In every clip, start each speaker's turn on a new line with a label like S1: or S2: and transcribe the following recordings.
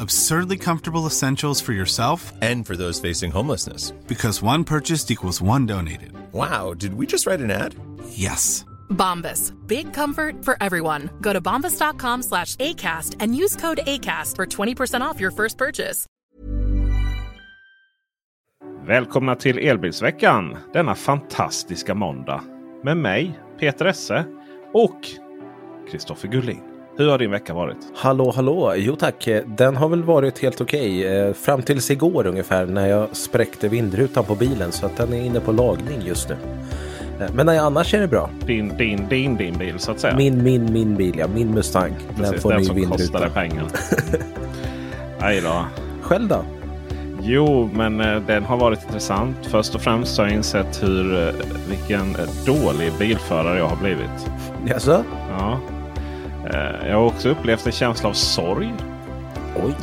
S1: Absurdly comfortable essentials for yourself
S2: And for those facing homelessness.
S1: because one purchased equals one donated.
S2: Wow, did we just write an ad?
S1: Yes.
S3: Bombas. Big comfort for everyone. Go to bombas.com slash ACAST and use code ACAST for 20% off your first purchase.
S4: Välkomna till Elbilsveckan denna fantastiska måndag. Med mig, Peter Esse och Kristoffer Gullin. Hur har din vecka varit?
S5: Hallå, hallå! Jo tack, den har väl varit helt okej. Eh, Fram tills igår ungefär när jag spräckte vindrutan på bilen så att den är inne på lagning just nu. Eh, Men nej, annars är det bra.
S4: Din, din, din, din bil så att säga.
S5: Min, min, min bil ja, min Mustang.
S4: Precis,
S5: den får
S4: den
S5: ny
S4: som
S5: vindruta.
S4: dig pengar. Nej då.
S5: Själv då?
S4: Jo, men eh, den har varit intressant. Först och främst har jag insett hur, vilken dålig bilförare jag har blivit.
S5: Jaså?
S4: Ja. Eh, Jag har också upplevt en känsla av sorg.
S5: Oj.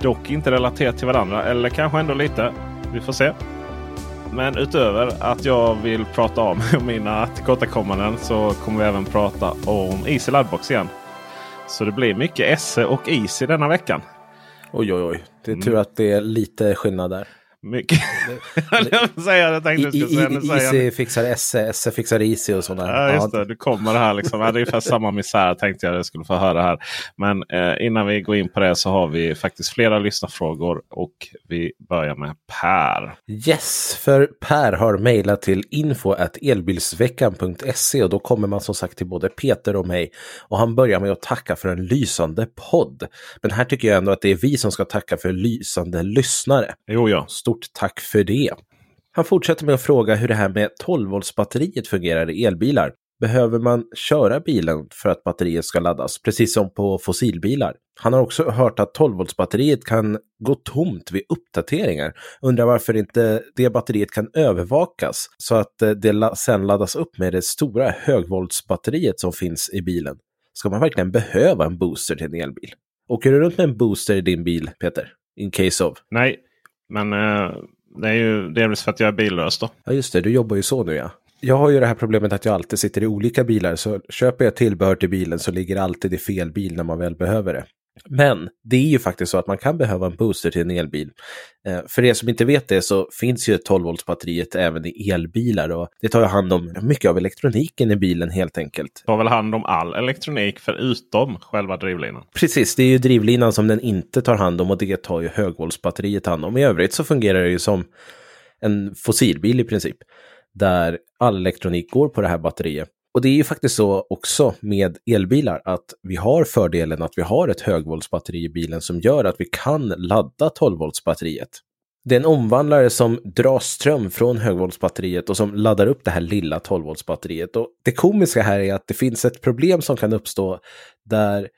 S4: Dock inte relaterat till varandra. Eller kanske ändå lite. Vi får se. Men utöver att jag vill prata om mina tillkortakommanden så kommer vi även prata om Easy Laddbox igen. Så det blir mycket Esse och Easy denna veckan.
S5: Oj, oj, oj. Det är
S4: Mm.
S5: tur att det är lite skillnad där.
S4: Mycket. jag säga, jag tänkte
S5: I,
S4: skulle säga, nu
S5: i,
S4: säger jag
S5: Easy fixar Esse, Esse fixar Easy och sådär.
S4: Ja, just det. Du kommer det här liksom. Det är ungefär samma misär tänkte jag att jag skulle få höra här. Men eh, innan vi går in på det så har vi faktiskt flera lyssnarfrågor. Och vi börjar med Per.
S5: Yes, för Per har mejlat till info elbilsveckan.se och då kommer man som sagt till både Peter och mig. Och han börjar med att tacka för en lysande podd. Men här tycker jag ändå att det är vi som ska tacka för lysande lyssnare.
S4: Jo, ja.
S5: Stort tack för det. Han fortsätter med att fråga hur det här med 12-voltsbatteriet fungerar i elbilar. Behöver man köra bilen för att batteriet ska laddas, precis som på fossilbilar? Han har också hört att 12-voltsbatteriet kan gå tomt vid uppdateringar. Undrar varför inte det batteriet kan övervakas så att eh, det sen laddas upp med det stora högvoltsbatteriet som finns i bilen. Ska man verkligen behöva en booster till en elbil? Åker du runt med en booster i din bil, Peter? In case of.
S4: Nej, men eh, det är ju delvis för att jag är billös då.
S5: Ja just det, du jobbar ju så nu ja. Jag har ju det här problemet att jag alltid sitter i olika bilar så köper jag tillbehör till bilen så ligger det alltid i fel bil när man väl behöver det. Men det är ju faktiskt så att man kan behöva en booster till en elbil. Eh, för er som inte vet det så finns ju 12-voltsbatteriet även i elbilar och det tar ju hand om mycket av elektroniken i bilen helt enkelt.
S4: Tar väl hand om all elektronik förutom själva drivlinan.
S5: Precis, det är ju drivlinan som den inte tar hand om och det tar ju högvoltsbatteriet hand om. I övrigt så fungerar det ju som en fossilbil i princip. Där all elektronik går på det här batteriet. Och det är ju faktiskt så också med elbilar att vi har fördelen att vi har ett högvoltsbatteri i bilen som gör att vi kan ladda 12-voltsbatteriet. Det är en omvandlare som drar ström från högvoltsbatteriet och som laddar upp det här lilla 12-voltsbatteriet. Och det komiska här är att det finns ett problem som kan uppstå där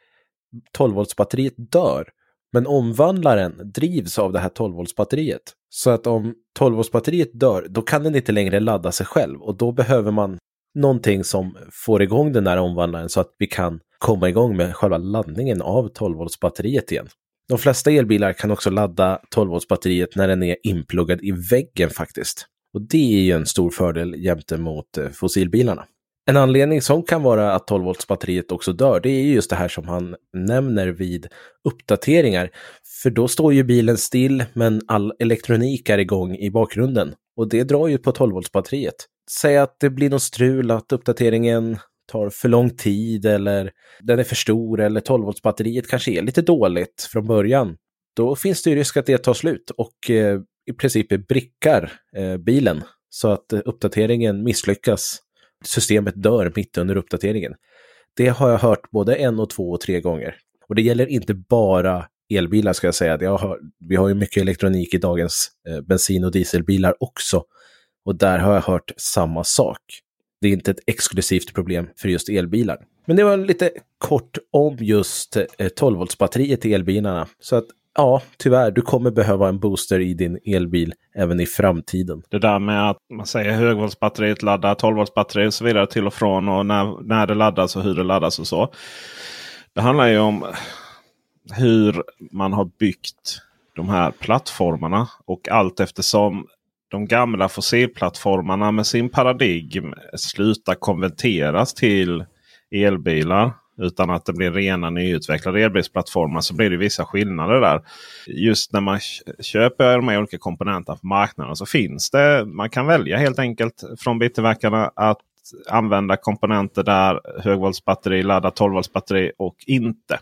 S5: 12-voltsbatteriet dör. Men omvandlaren drivs av det här 12-voltsbatteriet. Så att om 12-voltsbatteriet dör, då kan den inte längre ladda sig själv. Och då behöver man någonting som får igång den där omvandlaren så att vi kan komma igång med själva laddningen av 12-voltsbatteriet igen. De flesta elbilar kan också ladda 12-voltsbatteriet när den är inpluggad i väggen faktiskt. Och det är ju en stor fördel jämte mot eh, fossilbilarna. En anledning som kan vara att 12 volts batteriet också dör, det är just det här som han nämner vid uppdateringar. För då står ju bilen still, men all elektronik är igång i bakgrunden. Och det drar ju på 12 volts batteriet. Säg att det blir något strul, att uppdateringen tar för lång tid eller den är för stor eller 12 volts batteriet kanske är lite dåligt från början. Då finns det ju risk att det tar slut och eh, i princip brickar eh, bilen så att eh, uppdateringen misslyckas. Systemet dör mitt under uppdateringen. Det har jag hört både en och två och tre gånger. Och det gäller inte bara elbilar ska jag säga. Jag har, vi har ju mycket elektronik i dagens eh, bensin och dieselbilar också. Och där har jag hört samma sak. Det är inte ett exklusivt problem för just elbilar. Men det var lite kort om just eh, 12-voltsbatteriet i elbilarna. Så att ja, tyvärr, du kommer behöva en booster i din elbil även i framtiden.
S4: Det där med att man säger högvoltsbatteriet laddar 12-voltsbatteri och så vidare till och från och när, när det laddas och hur det laddas och så. Det handlar ju om hur man har byggt de här plattformarna och allt eftersom de gamla fossilplattformarna med sin paradigm slutar konverteras till elbilar utan att det blir rena nyutvecklade elbilsplattformar så blir det vissa skillnader där. Just när man köper de här olika komponenterna på marknaden så finns det. Man kan välja helt enkelt från biltillverkarna att använda komponenter där högvoltsbatteri laddar 12 volts batteri och inte.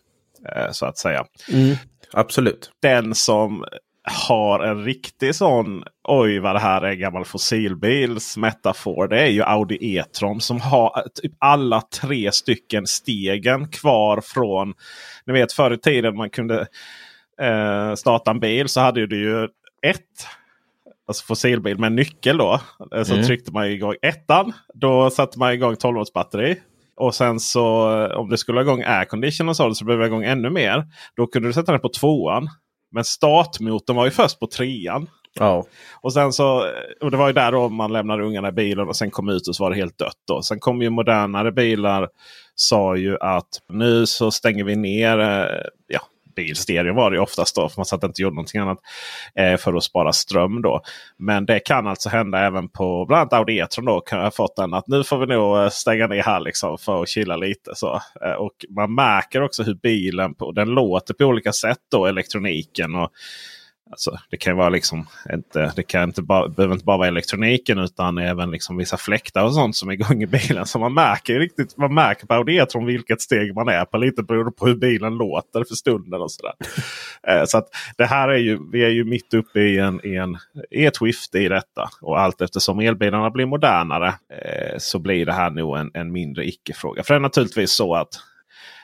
S4: Eh, så att säga.
S5: Mm, absolut.
S4: Den som har en riktig sån oj vad det här är gammal fossilbils metafor. Det är ju Audi E-tron som har typ alla tre stycken stegen kvar från. Ni vet förr i tiden man kunde eh, starta en bil så hade du ju ett alltså fossilbil med nyckel då. Eh, så mm. tryckte man igång ettan. Då satte man igång 12 volts batteri. Och sen så om det skulle ha igång aircondition och så, så blev det igång ännu mer. Då kunde du sätta den på tvåan. Men startmotorn var ju först på trean.
S5: Ja.
S4: Och sen så, och det var ju där då man lämnade ungarna i bilen och sen kom ut och så var det helt dött. Då. Sen kom ju modernare bilar. Sa ju att nu så stänger vi ner eh, ja, bilstereo var det oftast då. För man satt inte gjorde någonting annat eh, för att spara ström. då. Men det kan alltså hända även på bland annat Audi E-tron. Då kan jag fått den att nu får vi nog eh, stänga ner här liksom för att chilla lite. Så. Eh, och man märker också hur bilen på, den låter på olika sätt. då Elektroniken och Alltså, det kan vara liksom inte, det kan inte bara, behöver inte bara vara elektroniken utan även liksom vissa fläktar och sånt som är igång i bilen. Så man märker riktigt, man märker på Audiet från vilket steg man är på. Lite beroende på hur bilen låter för stunden. och sådär. Eh, så att det här är ju, vi är ju mitt uppe i, en, i, en, i ett skifte i detta. Och allt eftersom elbilarna blir modernare eh, så blir det här nog en, en mindre icke-fråga. För det är naturligtvis så att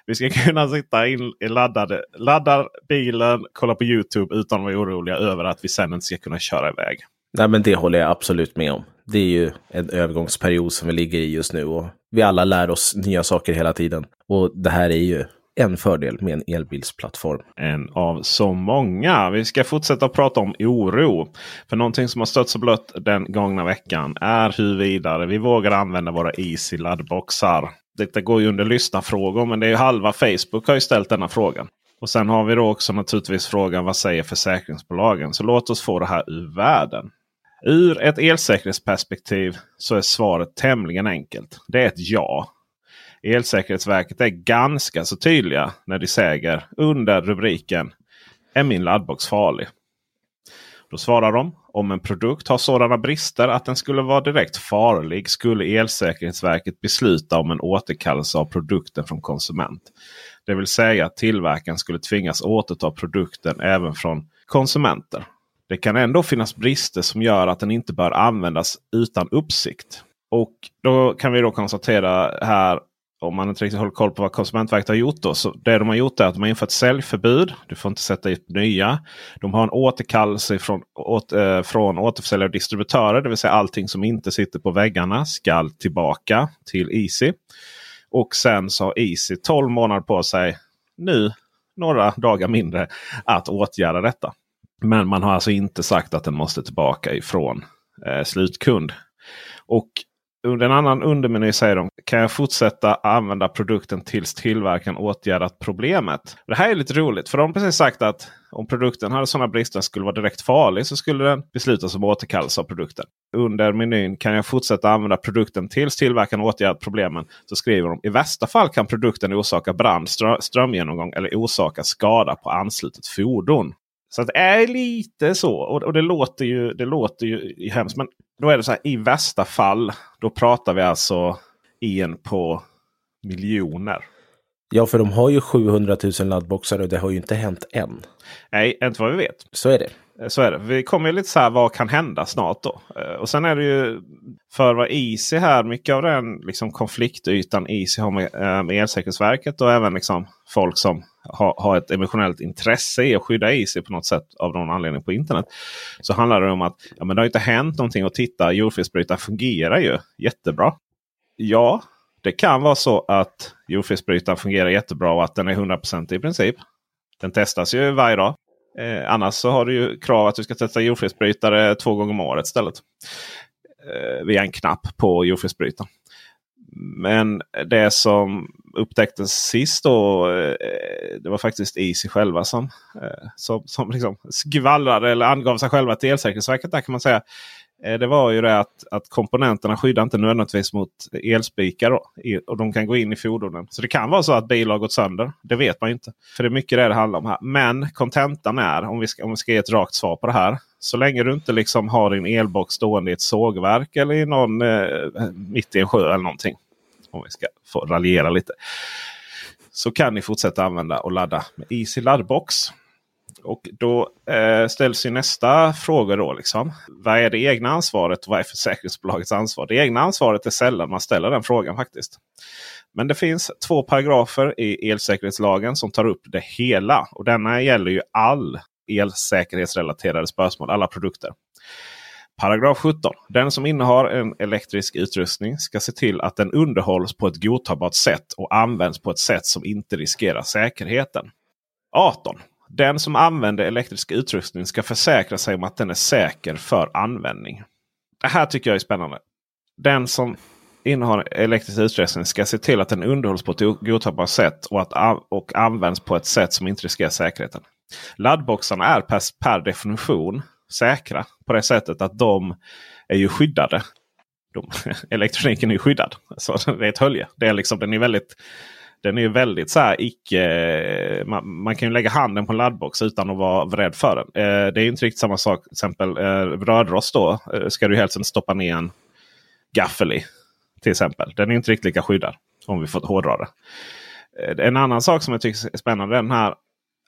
S4: vi ska kunna sitta in i laddade, laddar bilen, kolla på Youtube utan att vara oroliga över att vi sen inte ska kunna köra iväg.
S5: Nej, men det håller jag absolut med om. Det är ju en övergångsperiod som vi ligger i just nu och vi alla lär oss nya saker hela tiden. Och det här är ju en fördel med en elbilsplattform.
S4: En av så många. Vi ska fortsätta prata om oro. För någonting som har stött så blött den gångna veckan är huruvida vi vågar använda våra Easy laddboxar detta går ju under lyssnarfrågor men det är ju halva Facebook har ju ställt denna frågan. Och sen har vi då också naturligtvis frågan vad säger försäkringsbolagen? Så låt oss få det här ur världen. Ur ett elsäkerhetsperspektiv så är svaret tämligen enkelt. Det är ett ja. Elsäkerhetsverket är ganska så tydliga när de säger under rubriken Är min laddbox farlig? Då svarar de om en produkt har sådana brister att den skulle vara direkt farlig skulle Elsäkerhetsverket besluta om en återkallelse av produkten från konsument. Det vill säga att tillverkaren skulle tvingas återta produkten även från konsumenter. Det kan ändå finnas brister som gör att den inte bör användas utan uppsikt. Och då kan vi då konstatera här om man inte riktigt håller koll på vad Konsumentverket har gjort. Då, så det de har gjort är att de har infört säljförbud. Du får inte sätta ut nya. De har en återkallelse från, åt, eh, från återförsäljare och distributörer. Det vill säga allting som inte sitter på väggarna ska tillbaka till Easy. Och sen så har Easy 12 månader på sig nu några dagar mindre att åtgärda detta. Men man har alltså inte sagt att den måste tillbaka ifrån eh, slutkund. Och under en annan undermeny säger de kan jag fortsätta använda produkten tills tillverkaren åtgärdat problemet. Det här är lite roligt för de har precis sagt att om produkten hade sådana brister att skulle vara direkt farlig så skulle den beslutas om återkallelse av produkten. Under menyn kan jag fortsätta använda produkten tills tillverkaren åtgärdat problemen. Så skriver de i värsta fall kan produkten orsaka brand, strömgenomgång eller orsaka skada på anslutet fordon. Så det är lite så. Och, och, det låter ju, det låter ju hemskt. Men då är det så här i värsta fall. Då pratar vi alltså en på miljoner.
S5: Ja, för de har ju 700 000 laddboxar och det har ju inte hänt än.
S4: Nej, inte vad vi vet.
S5: Så är det.
S4: Eh, så är det. Vi kommer ju lite så här vad kan hända snart då. Eh, och sen är det ju för vad Easy här. Mycket av den liksom konfliktytan Easy har med, eh, med Elsäkerhetsverket och även liksom folk som har, har ett emotionellt intresse i att skydda Easy på något sätt av någon anledning på internet. Så handlar det om att ja, men det har inte hänt någonting och titta jordfelsbrytaren fungerar ju jättebra. Ja, det kan vara så att jordfelsbrytaren fungerar jättebra och att den är 100% i princip. Den testas ju varje dag. Eh, annars så har du ju krav att du ska testa jordfelsbrytare två gånger om året istället. Eh, via en knapp på jordfelsbrytaren. Men det som upptäcktes sist då. Eh, det var faktiskt Easy själva som, eh, som, som liksom skvallrade eller angav sig själva till Elsäkerhetsverket. Där kan man säga. Eh, det var ju det att, att komponenterna skyddar inte nödvändigtvis mot elspikar. Då, och de kan gå in i fordonen. Så det kan vara så att bilar har gått sönder. Det vet man inte. För det är mycket det det handlar om här. Men kontentan är, om vi, ska, om vi ska ge ett rakt svar på det här. Så länge du inte liksom har din elbox stående i ett sågverk eller i någon, eh, mitt i en sjö eller någonting. Om vi ska få raljera lite. Så kan ni fortsätta använda och ladda med Easy Laddbox. Och då eh, ställs ju nästa fråga då. Liksom. Vad är det egna ansvaret och vad är försäkringsbolagets ansvar? Det egna ansvaret är sällan man ställer den frågan faktiskt. Men det finns två paragrafer i elsäkerhetslagen som tar upp det hela. Och denna gäller ju all elsäkerhetsrelaterade spörsmål, alla produkter. Paragraf 17. Den som innehar en elektrisk utrustning ska se till att den underhålls på ett godtagbart sätt och används på ett sätt som inte riskerar säkerheten. 18. Den som använder elektrisk utrustning ska försäkra sig om att den är säker för användning. Det här tycker jag är spännande. Den som innehar elektrisk utrustning ska se till att den underhålls på ett godtagbart sätt och, att, och används på ett sätt som inte riskerar säkerheten. Laddboxarna är per, per definition säkra på det sättet att de är ju skyddade. De, elektroniken är ju skyddad. Så det är ett hölje. Det är liksom, den är väldigt, den är väldigt så här icke... Eh, man, man, kan ju lägga handen på en laddbox utan att vara rädd för den. Eh, det är inte riktigt samma sak. Till exempel eh, rödrost då. Eh, ska du helst inte stoppa ner en gaffel i. Till exempel. Den är inte riktigt lika skyddad. Om vi får hårdra det. Eh, en annan sak som jag tycker är spännande. är Den här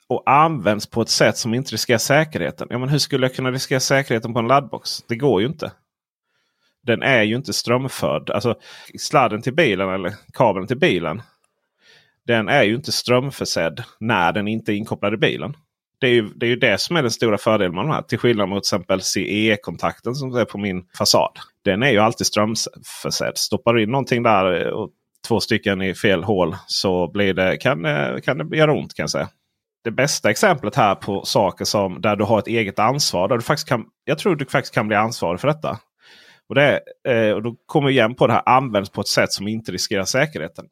S4: och används på ett sätt som inte riskerar säkerheten. Ja, men hur skulle jag kunna riskera säkerheten på en laddbox? Det går ju inte. Den är ju inte strömförd. Alltså sladden till bilen eller kabeln till bilen. Den är ju inte strömförsedd när den inte är inkopplad i bilen. Det är, ju, det är ju det som är den stora fördelen med de här. Till skillnad mot till exempel CE-kontakten som är på min fasad. Den är ju alltid strömförsedd. Stoppar du in någonting där eh, och två stycken i fel hål så blir det, kan, eh, kan det göra ont kan jag säga det bästa exemplet här på saker som där du har ett eget ansvar. Där du faktiskt kan, jag tror du faktiskt kan bli ansvarig för detta. Och, det, eh, och Då kommer vi igen på det här används på ett sätt som inte riskerar säkerheten.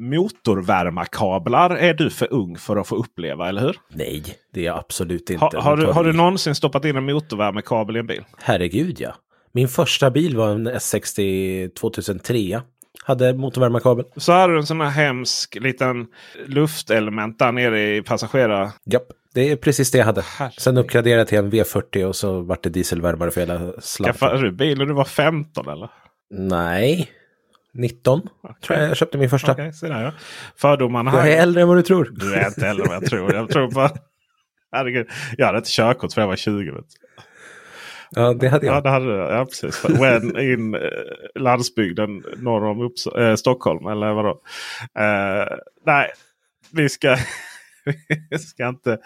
S4: Motorvärmarkablar är du för ung för att få uppleva, eller hur?
S5: Nej, det är jag absolut inte.
S4: Ha, har, du, har du någonsin stoppat in en motorvärmekabel i en bil?
S5: Herregud ja. Min första bil var en S60 2003 hade motorvärmarkabel.
S4: Så hade du en sån här hemsk liten luftelement där nere i passagerare...
S5: Japp, det är precis det jag hade. Herregud. Sen uppgraderade jag till en V40 och så vart det dieselvärmare för hela
S4: slanten. Skaffade du bil när du var 15 eller?
S5: Nej, 19 okay. tror jag jag köpte min första.
S4: Okay, så där, ja. Fördomarna här.
S5: Jag är äldre än vad du tror.
S4: Du är inte äldre än vad jag tror. Jag tror på... Herregud. Jag hade inte körkort för jag var 20. Vet.
S5: Ja, det hade jag.
S4: Ja, det hade. Ja, precis. When in eh, landsbygden norr om Upps äh, Stockholm. Eller vadå? Uh, nej, vi ska... vi ska inte...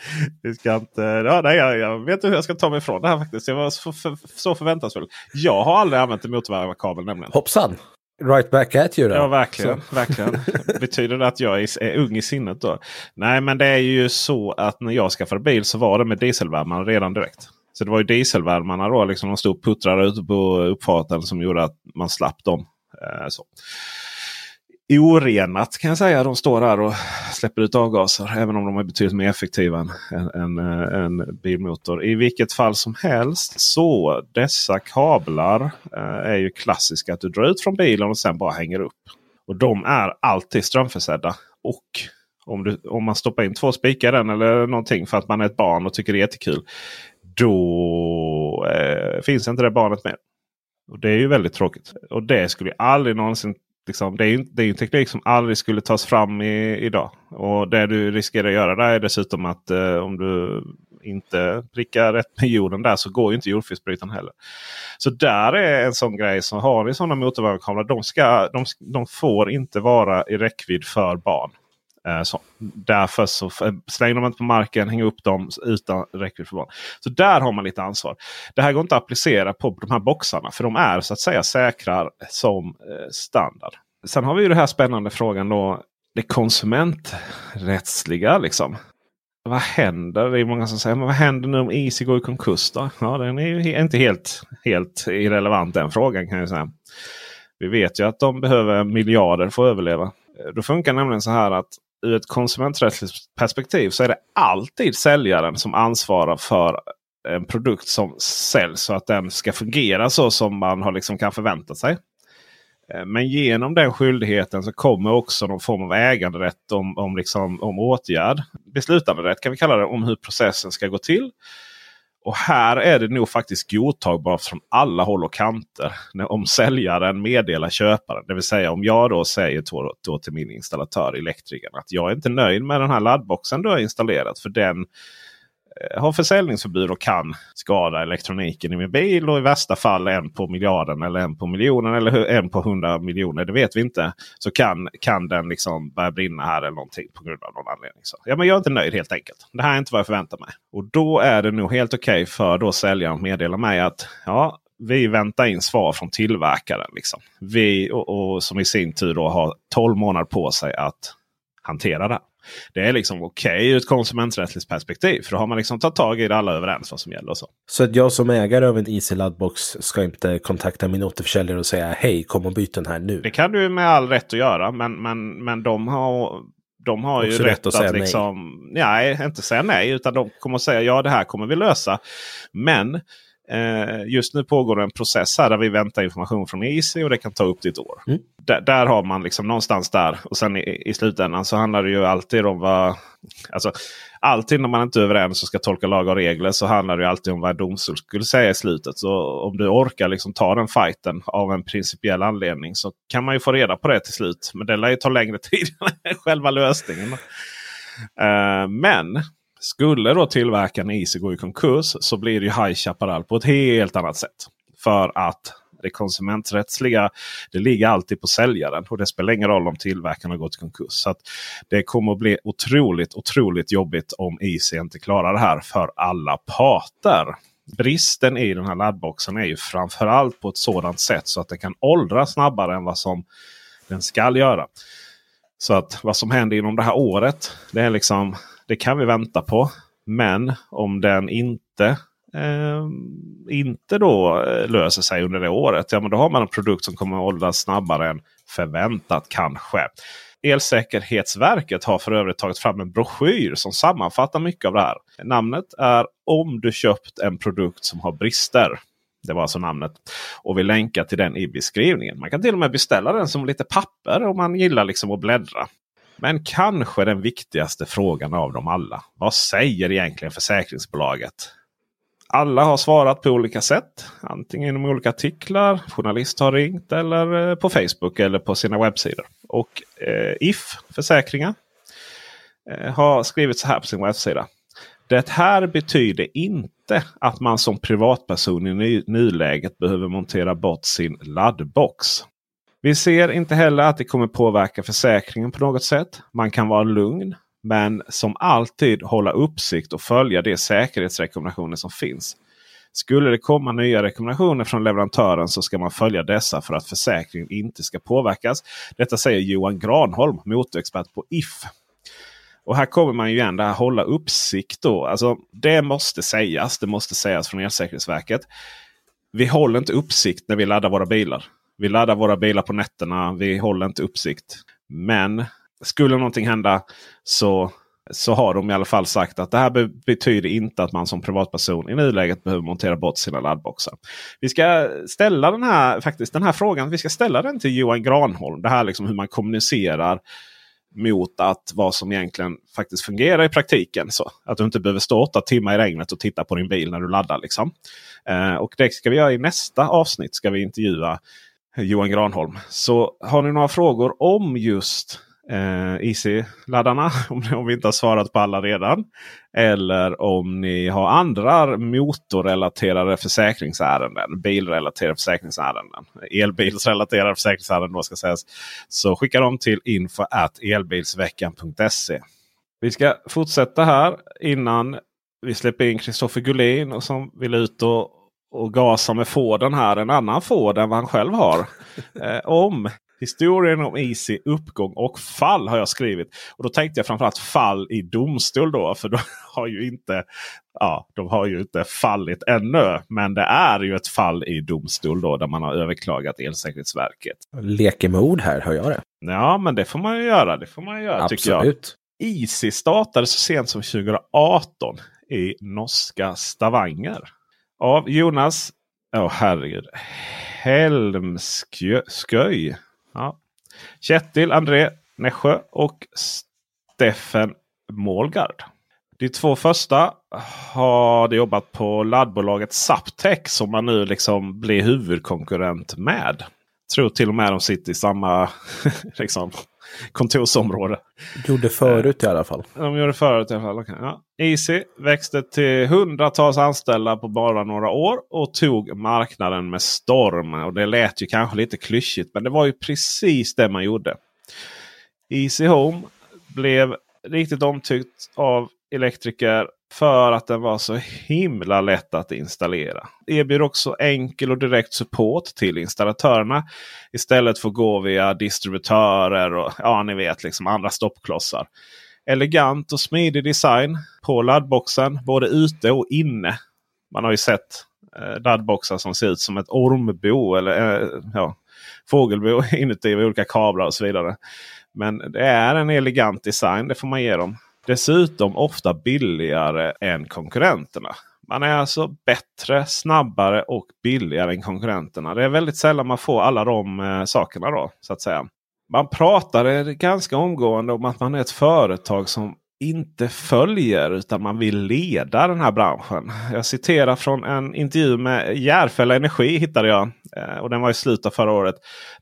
S4: Vi ska inte ja, nej, jag, jag vet inte hur jag ska ta mig ifrån det här faktiskt. Jag var så, för, så förväntansfull. Jag har aldrig använt en motorvärmarkabel nämligen.
S5: Hoppsan! Right back at you då.
S4: Ja, verkligen. verkligen. Betyder det att jag är, är, ung i sinnet då? Nej, men det är ju så att när jag skaffade bil så var det med dieselvärmaren redan direkt. Så det var ju dieselvärmarna då. Liksom, de stod och puttrade ute på uppfarten som gjorde att man slapp dem. Eh, så. Orenat kan jag säga. De står där och släpper ut avgaser. Även om de är betydligt mer effektiva än, en, en eh, bilmotor. I vilket fall som helst så dessa kablar eh, är ju klassiska. Att du drar ut från bilen och sen bara hänger upp. Och de är alltid strömförsedda. Och om, du, om man stoppar in två spikar i den eller någonting för att man är ett barn och tycker det är jättekul. Då eh, finns inte det barnet med. Och Det är ju väldigt tråkigt. Och det skulle aldrig någonsin Liksom, det, är ju, det är ju teknik som aldrig skulle tas fram i, idag. Och det du riskerar att göra där är dessutom att eh, om du inte prickar rätt med jorden där så går ju inte jordfelsbrytaren heller. Så där är en sån grej som har ni sådana motorvärmekameror. De, de, de får inte vara i räckvidd för barn. Eh, så. Därför så eh, slänger de inte på marken, hänger upp dem utan räckvidd för barn. Så där har man lite ansvar. Det här går inte att applicera på de här boxarna. För de är så att säga säkra som eh, standard. Sen har vi ju den här spännande frågan då. Det konsumenträttsliga liksom. Vad händer? Det är många som säger men vad händer nu om Easy går i konkurs? Då? Ja, den är ju inte helt, helt irrelevant den frågan kan jag säga. Vi vet ju att de behöver miljarder för att överleva. Då funkar nämligen så här att ur ett konsumenträttsligt perspektiv så är det alltid säljaren som ansvarar för en produkt som säljs så att den ska fungera så som man har liksom kan förvänta sig. Eh, men genom den skyldigheten så kommer också någon form av äganderätt om, om, liksom, om åtgärd. Beslutanderätt kan vi kalla det om hur processen ska gå till. Och här är det nog faktiskt godtagbart från alla håll och kanter. Om säljaren meddelar köparen. Det vill säga om jag då säger då, då till min installatör, elektrikern, att jag är inte nöjd med den här laddboxen du har installerat. För den Eh, har försäljningsförbud och kan skada elektroniken i min bil. Och i värsta fall en på miljarden eller en på miljonen eller en på hundra miljoner. Det vet vi inte. Så kan, kan den liksom börja brinna här eller någonting på grund av någon anledning. Så, ja, men jag är inte nöjd helt enkelt. Det här är inte vad jag förväntar mig. Och då är det nog helt okej okay för då säljaren att meddela mig att ja, vi väntar in svar från tillverkaren. Liksom. Vi och, och som i sin tur då har 12 månader på sig att hantera det. Det är liksom okej okay ur ett konsumenträttsligt perspektiv. För då har man liksom tagit tag i det alla överens vad som gäller. Så.
S5: så att jag som ägare av en Easy Laddbox ska inte kontakta min återförsäljare och säga hej kom och byt den här nu.
S4: Det kan du med all rätt att göra. Men, men, men de har, de har ju rätt, att, att liksom, nej. nej. inte säga nej. Utan de kommer att säga ja det här kommer vi lösa. Men just nu pågår en process här där vi väntar information från Easy och det kan ta upp till ett år. Mm. Där, där, har man liksom någonstans där. Och sen i, i slutändan så handlar det ju alltid om vad... Alltså, alltid när man inte är överens och ska tolka lagar och regler så handlar det alltid om vad domstol skulle säga i slutet. Så om du orkar liksom ta den fighten av en principiell anledning så kan man ju få reda på det till slut. Men det lär ju ta längre tid än själva lösningen. Uh, men skulle då tillverkaren Easy gå i konkurs så blir det ju High Chaparral på ett helt annat sätt. För att det konsumenträttsliga det ligger alltid på säljaren. Och det spelar ingen roll om tillverkaren har gått i konkurs. Så Det kommer att bli otroligt, otroligt jobbigt om Easy inte klarar det här för alla parter. Bristen i den här laddboxen är ju framförallt på ett sådant sätt så att den kan åldras snabbare än vad som den ska göra. Så att vad som händer inom det här året. Det är liksom det kan vi vänta på. Men om den inte eh, inte då eh, löser sig under det året. Ja, men då har man en produkt som kommer att åldras snabbare än förväntat kanske. Elsäkerhetsverket har för övrigt tagit fram en broschyr som sammanfattar mycket av det här. Namnet är Om du köpt en produkt som har brister. Det var alltså namnet. Och vi länkar till den i beskrivningen. Man kan till och med beställa den som lite papper om man gillar liksom att bläddra. Men kanske den viktigaste frågan av dem alla. Vad säger egentligen försäkringsbolaget? Alla har svarat på olika sätt. Antingen genom olika artiklar, journalist har ringt eller eh, på Facebook eller på sina webbsidor. Och eh, If Försäkringar eh, har skrivit så här på sin webbsida. Det här betyder inte att man som privatperson i nuläget behöver montera bort sin laddbox. Vi ser inte heller att det kommer påverka försäkringen på något sätt. Man kan vara lugn. Men som alltid hålla uppsikt och följa de säkerhetsrekommendationer som finns. Skulle det komma nya rekommendationer från leverantören så ska man följa dessa för att försäkringen inte ska påverkas. Detta säger Johan Granholm, motorexpert på If. Och här kommer man ju igen det här hålla uppsikt. Då. Alltså, det måste sägas. Det måste sägas från Elsäkerhetsverket. Vi håller inte uppsikt när vi laddar våra bilar. Vi laddar våra bilar på nätterna. Vi håller inte uppsikt. Men skulle någonting hända så, så har de i alla fall sagt att det här be betyder inte att man som privatperson i nuläget behöver montera bort sina laddboxar. Vi ska ställa den här, faktiskt, den här frågan vi ska ställa den till Johan Granholm. Det här liksom hur man kommunicerar mot att vad som egentligen faktiskt fungerar i praktiken. Så Att du inte behöver stå åtta timmar i regnet och titta på din bil när du laddar. Liksom. Eh, och det ska vi göra i nästa avsnitt. ska vi intervjua Johan Granholm. Så har ni några frågor om just eh, IC-laddarna. Om, om vi inte har svarat på alla redan. Eller om ni har andra motorrelaterade försäkringsärenden. Bilrelaterade försäkringsärenden. Elbilsrelaterade försäkringsärenden då ska sägas. Så skicka dem till info elbilsveckan.se. Vi ska fortsätta här innan vi släpper in Kristoffer Gullin och som vill ut och, och gasa med Forden här. En annan Ford än vad han själv har. Eh, om Historien om Easy uppgång och fall har jag skrivit. Och då tänkte jag framförallt fall i domstol då. För de har ju inte, ja, de har ju inte fallit ännu. Men det är ju ett fall i domstol då där man har överklagat Elsäkerhetsverket.
S5: Leker med ord här, hör jag det?
S4: Ja, men det får man ju göra. Det får man ju göra
S5: Absolut.
S4: tycker jag. Easy startade så sent som 2018 i norska Stavanger. Av Jonas, åh oh, herregud, Helmsköj. Ja. Kjetil André Nässjö och Steffen Målgard. De två första har jobbat på laddbolaget Zaptec som man nu liksom blir huvudkonkurrent med. Tror till och med de sitter i samma liksom, kontorsområde.
S5: Gjorde förut i alla fall.
S4: De gjorde förut i alla fall. Okay. Ja. Easy växte till hundratals anställda på bara några år och tog marknaden med storm. Och Det lät ju kanske lite klyschigt men det var ju precis det man gjorde. Easy Home blev riktigt omtyckt av elektriker för att den var så himla lätt att installera. Erbjuder också enkel och direkt support till installatörerna. Istället för att gå via distributörer och ja, ni vet liksom andra stoppklossar. Elegant och smidig design på laddboxen både ute och inne. Man har ju sett eh, laddboxar som ser ut som ett ormbo eller eh, ja, fågelbo inuti med olika kablar och så vidare. Men det är en elegant design, det får man ge dem. Dessutom ofta billigare än konkurrenterna. Man är alltså bättre, snabbare och billigare än konkurrenterna. Det är väldigt sällan man får alla de eh, sakerna då. så att säga. Man pratade ganska omgående om att man är ett företag som inte följer utan man vill leda den här branschen. Jag citerar från en intervju med Järfälla Energi hittade jag. Eh, och den var i slutet av förra året.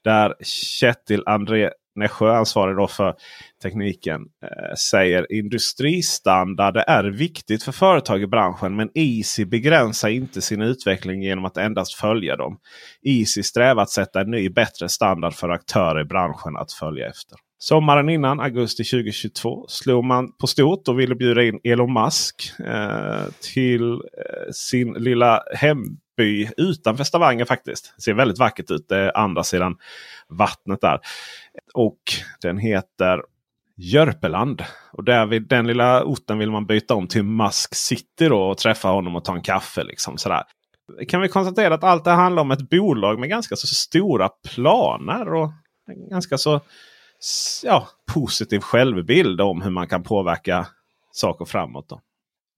S4: Där Kjetil André Nässjö ansvarig då för tekniken eh, säger industristandard är viktigt för företag i branschen. Men Easy begränsar inte sin utveckling genom att endast följa dem. Easy strävar att sätta en ny bättre standard för aktörer i branschen att följa efter. Sommaren innan, augusti 2022, slog man på stort och ville bjuda in Elon Musk eh, till eh, sin lilla hemby utanför Stavanger faktiskt. Det ser väldigt vackert ut. Det är andra sidan vattnet där. Och den heter Jörpeland. Och där vid den lilla orten vill man byta om till Musk City då och träffa honom och ta en kaffe. Liksom, sådär. Kan vi konstatera att allt det handlar om ett bolag med ganska så stora planer och ganska så ja, positiv självbild om hur man kan påverka saker framåt. Då.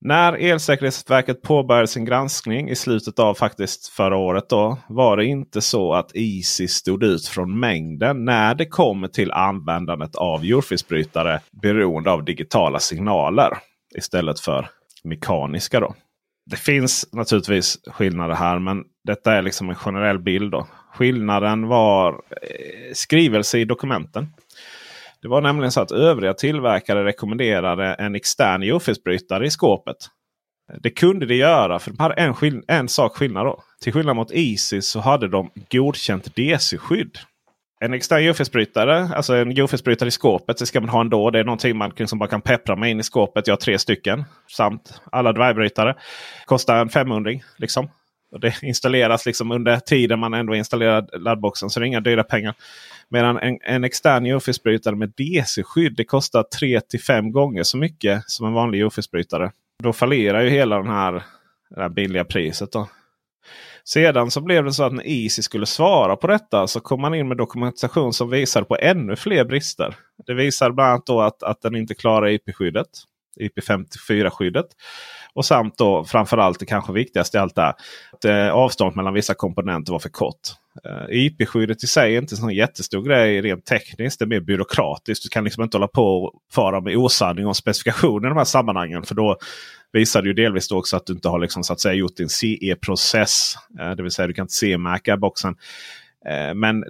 S4: När Elsäkerhetsverket påbörjade sin granskning i slutet av faktiskt förra året då, var det inte så att Easy stod ut från mängden när det kommer till användandet av jordfelsbrytare beroende av digitala signaler istället för mekaniska. Då. Det finns naturligtvis skillnader här men detta är liksom en generell bild. Då. Skillnaden var eh, skrivelse i dokumenten. Det var nämligen så att övriga tillverkare rekommenderade en extern jordfelsbrytare i skåpet. Det kunde de göra för de hade en, en sak skillnad. Då. Till skillnad mot Isis så hade de godkänt DC-skydd. En extern jordfelsbrytare, alltså en jordfelsbrytare i skåpet, det ska man ha ändå. Det är någonting man liksom bara kan peppra med in i skåpet. Jag har tre stycken. Samt alla dvärgbrytare. Kostar en 500 liksom. Och det installeras liksom under tiden man ändå installerar laddboxen. Så det är inga dyra pengar. Medan en, en extern jordfelsbrytare med DC-skydd det kostar 3 5 gånger så mycket som en vanlig jordfelsbrytare. Då fallerar ju hela den här, det här billiga priset. Då. Sedan så blev det så att när Easy skulle svara på detta så kom man in med dokumentation som visar på ännu fler brister. Det visar bland annat då att, att den inte klarar IP-skyddet. IP54-skyddet. Och samt då framförallt det kanske viktigaste i allt det att eh, avståndet mellan vissa komponenter var för kort. Eh, IP-skyddet i sig är inte en sån jättestor grej rent tekniskt. Det är mer byråkratiskt. Du kan liksom inte hålla på och fara med osanning om specifikationer i de här sammanhangen. För då visar det ju delvis också att du inte har liksom, så att säga, gjort din CE-process. Eh, det vill säga du kan inte CE-märka boxen. Eh, men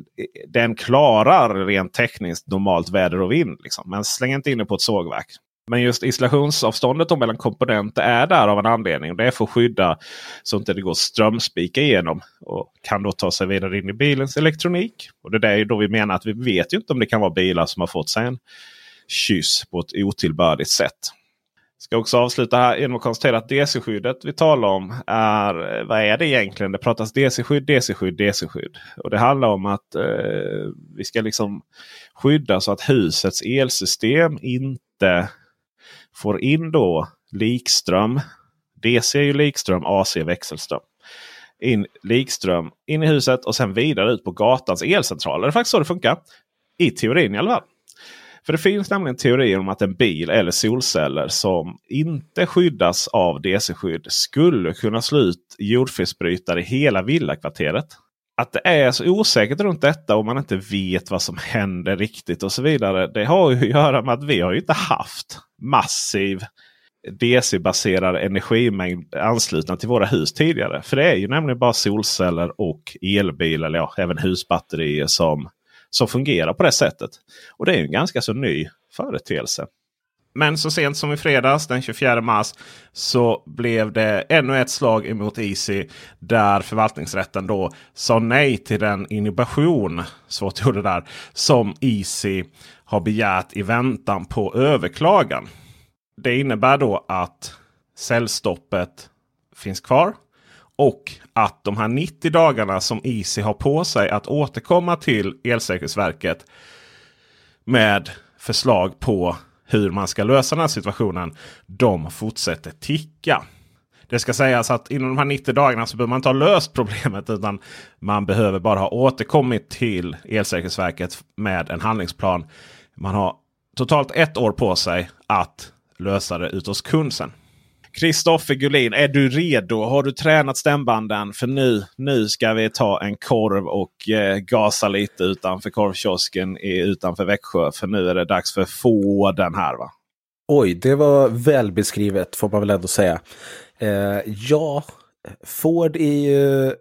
S4: den klarar rent tekniskt normalt väder och vind. Liksom. Men släng inte in det på ett sågverk. Men just isolationsavståndet mellan komponenter är där av en anledning. Det är för att skydda så att det inte går strömspika igenom. Och kan då ta sig vidare in i bilens elektronik. Och det är då vi menar att vi vet ju inte om det kan vara bilar som har fått sig en kyss på ett otillbörligt sätt. Ska också avsluta här genom att konstatera att DC-skyddet vi talar om är vad är det egentligen? Det pratas DC-skydd, DC-skydd, DC-skydd. Och det handlar om att eh, vi ska liksom skydda så att husets elsystem inte får in då likström. DC är ju likström, AC är växelström. In likström in i huset och sen vidare ut på gatans elcentraler. Det är faktiskt så det funkar. I teorin i alla fall. För det finns nämligen teorier om att en bil eller solceller som inte skyddas av DC-skydd skulle kunna slå ut jordfelsbrytare i hela villakvarteret. Att det är så osäkert runt detta och man inte vet vad som händer riktigt och så vidare. Det har ju att göra med att vi har inte haft massiv DC-baserad energimängd anslutna till våra hus tidigare. För det är ju nämligen bara solceller och elbilar, eller ja, även husbatterier som, som fungerar på det sättet. Och det är en ganska så ny företeelse. Men så sent som i fredags den 24 mars så blev det ännu ett slag emot Easy. Där förvaltningsrätten då sa nej till den inhibition, svårt ord där, som Easy har begärt i väntan på överklagan. Det innebär då att säljstoppet finns kvar. Och att de här 90 dagarna som Easy har på sig att återkomma till Elsäkerhetsverket med förslag på hur man ska lösa den här situationen. De fortsätter ticka. Det ska sägas att inom de här 90 dagarna så behöver man inte ha löst problemet. Utan man behöver bara ha återkommit till Elsäkerhetsverket med en handlingsplan. Man har totalt ett år på sig att lösa det ut hos kunden. Kristoffer Gullin, är du redo? Har du tränat stämbanden? För nu, nu ska vi ta en korv och eh, gasa lite utanför korvkiosken i, utanför Växjö. För nu är det dags för få den här va?
S5: Oj, det var välbeskrivet får man väl ändå säga. Eh, ja, Ford är ju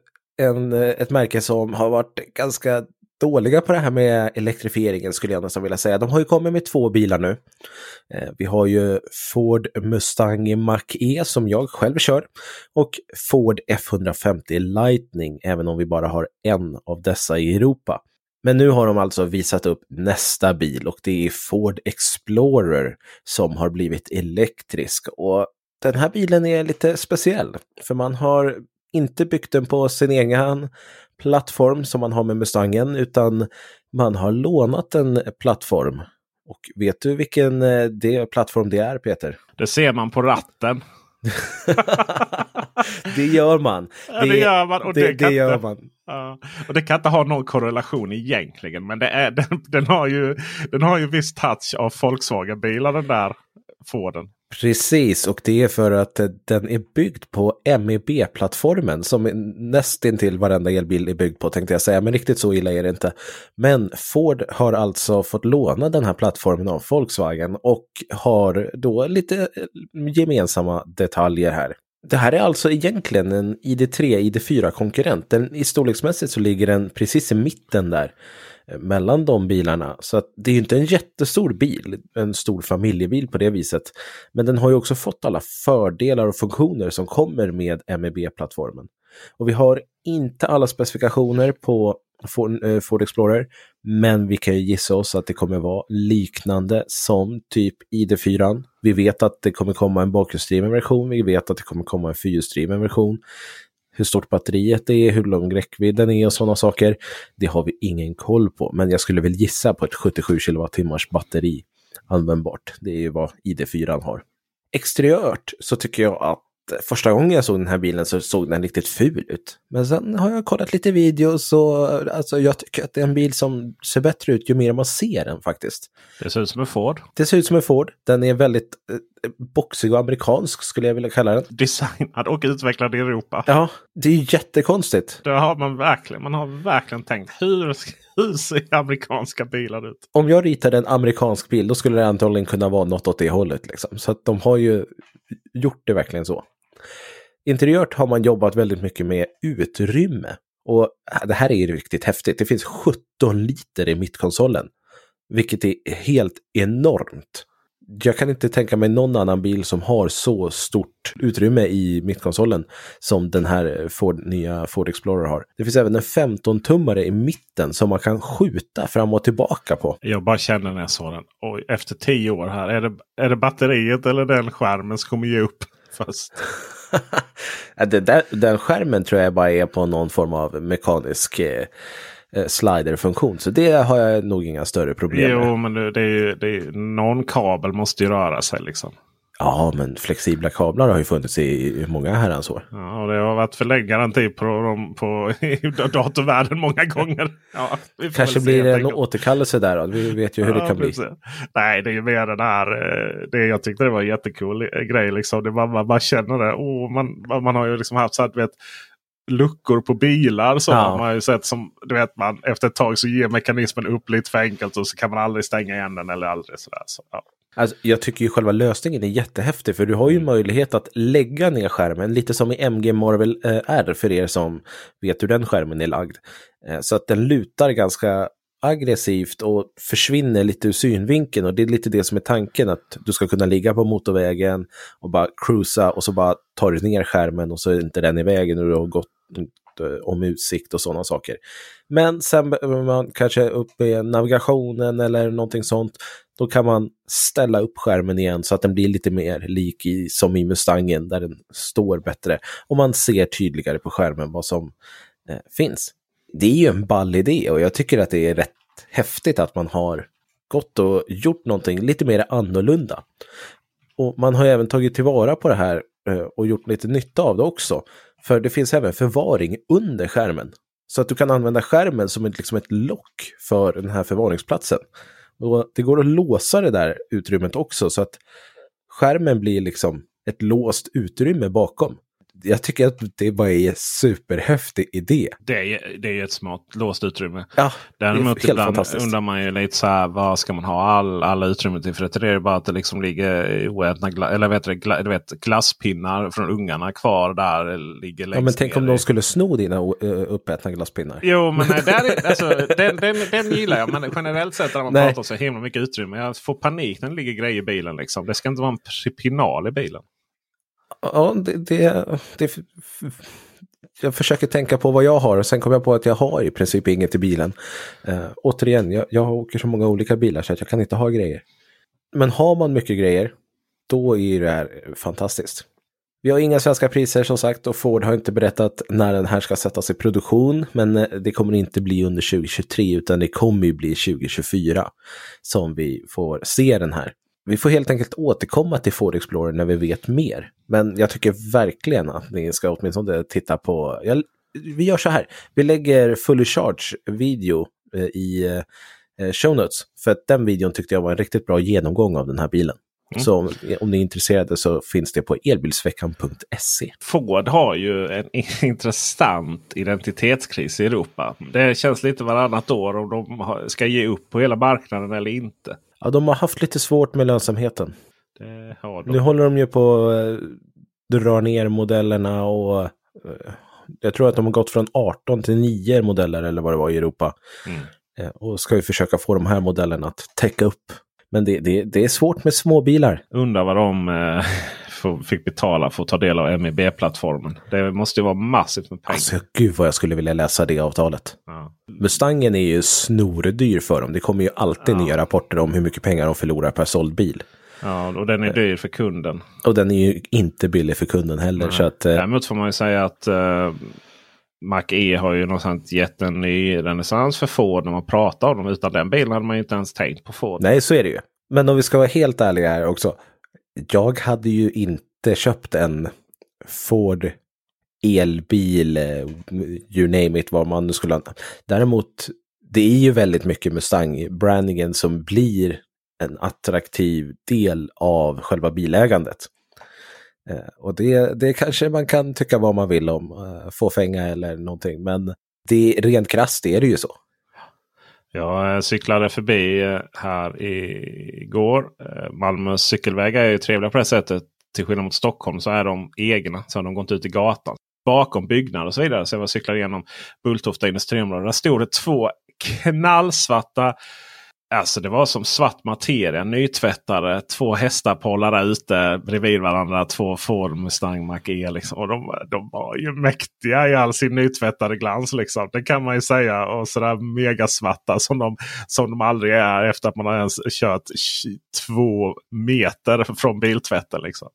S5: en, eh, ett märke som har varit ganska dåliga på det här med elektrifieringen skulle jag nästan vilja säga. De har ju kommit med två bilar nu. Eh, vi har ju Ford Mustang Mach-E som jag själv kör och Ford F150 Lightning, även om vi bara har en av dessa i Europa. Men nu har de alltså visat upp nästa bil och det är Ford Explorer som har blivit elektrisk. Och den här bilen är lite speciell, för man har inte byggt den på sin egen plattform som man har med Mustangen, utan man har lånat en plattform. Och vet du vilken eh, det, plattform det är, Peter?
S4: Det ser man på ratten.
S5: det gör man.
S4: Ja, det, gör man. Och det,
S5: det, det gör man.
S4: Ja, och det kan inte ha någon korrelation egentligen. Men det är, den, den, har ju, den har ju viss touch av Volkswagen-bilar den där Forden.
S5: Precis, och det är för att eh, den är byggd på MEB-plattformen som nästintill varenda elbil är byggd på tänkte jag säga, men riktigt så illa är det inte. Men Ford har alltså fått låna den här plattformen av Volkswagen och har då lite eh, gemensamma detaljer här. Det här är alltså egentligen en ID3, ID4 konkurrent. Den, I storleksmässigt så ligger den precis i mitten där eh, mellan de bilarna. Så att det är ju inte en jättestor bil, en stor familjebil på det viset. Men den har ju också fått alla fördelar och funktioner som kommer med MEB-plattformen. Och vi har inte alla specifikationer på Eh, Ford Explorer, men vi kan ju gissa oss att det kommer vara liknande som typ ID4. Vi vet att det kommer komma en bakhjulsdriven version, vi vet att det kommer komma en fyrhjulsdriven version hur stort batteriet är, hur lång räckvidden är och sådana saker. Det har vi ingen koll på, men jag skulle väl gissa på ett 77 kWh batteri användbart. Det är ju vad ID4 har. Exteriört så tycker jag att första gången jag såg den här bilen så såg den riktigt ful ut. Men sen har jag kollat lite videos och alltså, jag tycker att det är en bil som ser bättre ut ju mer man ser den faktiskt.
S4: Det ser ut som en Ford.
S5: Det ser ut som en Ford. Den är väldigt eh, boxig och amerikansk skulle jag vilja kalla den.
S4: Designad och utvecklad i Europa.
S5: Ja, det är jättekonstigt.
S4: Det har man verkligen. Man har verkligen tänkt hur, hur ser amerikanska bilar ut?
S5: Om jag ritade en amerikansk bil då skulle det antagligen kunna vara något åt det hållet. Liksom. Så att de har ju gjort det verkligen så. Interiört har man jobbat väldigt mycket med utrymme. Och det här är ju riktigt häftigt. Det finns 17 liter i mittkonsolen. Vilket är helt enormt. Jag kan inte tänka mig någon annan bil som har så stort utrymme i mittkonsolen som den här Ford, nya Ford Explorer har. Det finns även en 15-tummare i mitten som man kan skjuta fram och tillbaka på.
S4: Jag bara känner när jag såg den. Och efter tio år här. Är det, är det batteriet eller den skärmen som kommer ge upp
S5: den, där, den skärmen tror jag bara är på någon form av mekanisk eh, eh, sliderfunktion. Så det har jag nog inga större problem
S4: jo,
S5: med.
S4: Jo, men det är ju, det är, någon kabel måste ju röra sig liksom.
S5: Ja, men flexibla kablar har ju funnits i många herrans år.
S4: Ja, och det har varit förlägggaranti på dem på datorvärlden många gånger. Ja,
S5: Kanske blir det en återkallelse där då. Vi vet ju hur ja, det kan precis. bli.
S4: Nej, det är mer den här. Eh, det, jag tyckte det var en jättecool eh, grej. Liksom. Det, man, man, man känner det. Oh, man, man har ju liksom haft så att vet, luckor på bilar. Så ja. har man ju sett som du vet man efter ett tag så ger mekanismen upp lite för enkelt och så kan man aldrig stänga igen den eller aldrig sådär. Så, ja.
S5: Alltså, jag tycker ju själva lösningen är jättehäftig för du har ju mm. möjlighet att lägga ner skärmen lite som i MG Marvel eh, R för er som vet hur den skärmen är lagd. Eh, så att den lutar ganska aggressivt och försvinner lite ur synvinkeln och det är lite det som är tanken att du ska kunna ligga på motorvägen och bara cruisa och så bara tar du ner skärmen och så är inte den i vägen och du har gått eh, om utsikt och sådana saker. Men sen behöver man kanske upp i navigationen eller någonting sånt. Då kan man ställa upp skärmen igen så att den blir lite mer lik i, som i Mustangen där den står bättre. Och man ser tydligare på skärmen vad som eh, finns. Det är ju en ball idé och jag tycker att det är rätt häftigt att man har gått och gjort någonting lite mer annorlunda. Och man har även tagit tillvara på det här eh, och gjort lite nytta av det också. För det finns även förvaring under skärmen. Så att du kan använda skärmen som ett, liksom ett lock för den här förvaringsplatsen. Och det går att låsa det där utrymmet också så att skärmen blir liksom ett låst utrymme bakom jag tycker att det bara är en superhäftig idé.
S4: Det är, det är ett smart låst utrymme.
S5: Ja,
S4: Däremot det är ibland undrar man ju lite så här, vad ska man ha all, alla utrymmen till? För det är bara att det liksom ligger oätna eller vet du, gla, vet, glasspinnar från ungarna kvar där. Ligger
S5: ja, men tänk om de skulle sno dina uppätna glasspinnar.
S4: Jo, men nej, där är, alltså, den, den, den gillar jag. Men generellt sett när man nej. pratar så himla mycket utrymme. Jag får panik när det ligger grejer i bilen. Liksom. Det ska inte vara en pinal i bilen.
S5: Ja, det, det, det, jag försöker tänka på vad jag har och sen kom jag på att jag har i princip inget i bilen. Uh, återigen, jag, jag åker så många olika bilar så att jag kan inte ha grejer. Men har man mycket grejer, då är det här fantastiskt. Vi har inga svenska priser som sagt och Ford har inte berättat när den här ska sättas i produktion. Men eh, det kommer inte bli under 2023 utan det kommer ju bli 2024 som vi får se den här. Vi får helt enkelt återkomma till Ford Explorer när vi vet mer. Men jag tycker verkligen att ni ska åtminstone titta på... Jag, vi gör så här, vi lägger Fully Charge video eh, i eh, show notes. För att den videon tyckte jag var en riktigt bra genomgång av den här bilen. Mm. Så om ni är intresserade så finns det på elbilsveckan.se.
S4: Ford har ju en intressant identitetskris i Europa. Det känns lite varannat år om de ska ge upp på hela marknaden eller inte.
S5: Ja, de har haft lite svårt med lönsamheten. Nu håller de ju på att eh, dra ner modellerna och eh, jag tror att de har gått från 18 till 9 modeller eller vad det var i Europa. Mm. Eh, och ska ju försöka få de här modellerna att täcka upp. Men det, det, det är svårt med småbilar.
S4: Undrar vad de eh, fick betala för att ta del av MEB-plattformen. Det måste ju vara massivt med pengar.
S5: Alltså gud vad jag skulle vilja läsa det avtalet. Ja. Mustangen är ju snordyr för dem. Det kommer ju alltid ja. nya rapporter om hur mycket pengar de förlorar per såld bil.
S4: Ja, och den är dyr för kunden.
S5: Och den är ju inte billig för kunden heller. Så att,
S4: eh... Däremot får man ju säga att uh, Mac E har ju någonstans gett en ny renässans för Ford när man pratar om dem. Utan den bilen hade man ju inte ens tänkt på Ford.
S5: Nej, så är det ju. Men om vi ska vara helt ärliga här också. Jag hade ju inte köpt en Ford elbil, eh, you name it, vad man nu skulle... ha. Däremot, det är ju väldigt mycket Mustang-brandingen som blir en attraktiv del av själva bilägandet. Eh, och det, det kanske man kan tycka vad man vill om, eh, fåfänga eller någonting, men det, rent krasst är det ju så.
S4: Jag eh, cyklade förbi eh, här igår. Eh, Malmö cykelvägar är ju trevliga på det sättet. Till skillnad mot Stockholm så är de egna. Så de går inte ut i gatan bakom byggnader och så vidare. Så jag cyklade igenom Bulltofta industriområde. Där stod det två knallsvarta Alltså det var som svart materia. Nytvättade. Två hästar där ute bredvid varandra. Två Ford Mustang Mach-E. Liksom. Och de, de var ju mäktiga i all sin nytvättade glans. Liksom. Det kan man ju säga. Och sådär megasvarta som de, som de aldrig är efter att man har ens kört två meter från biltvätten. Liksom.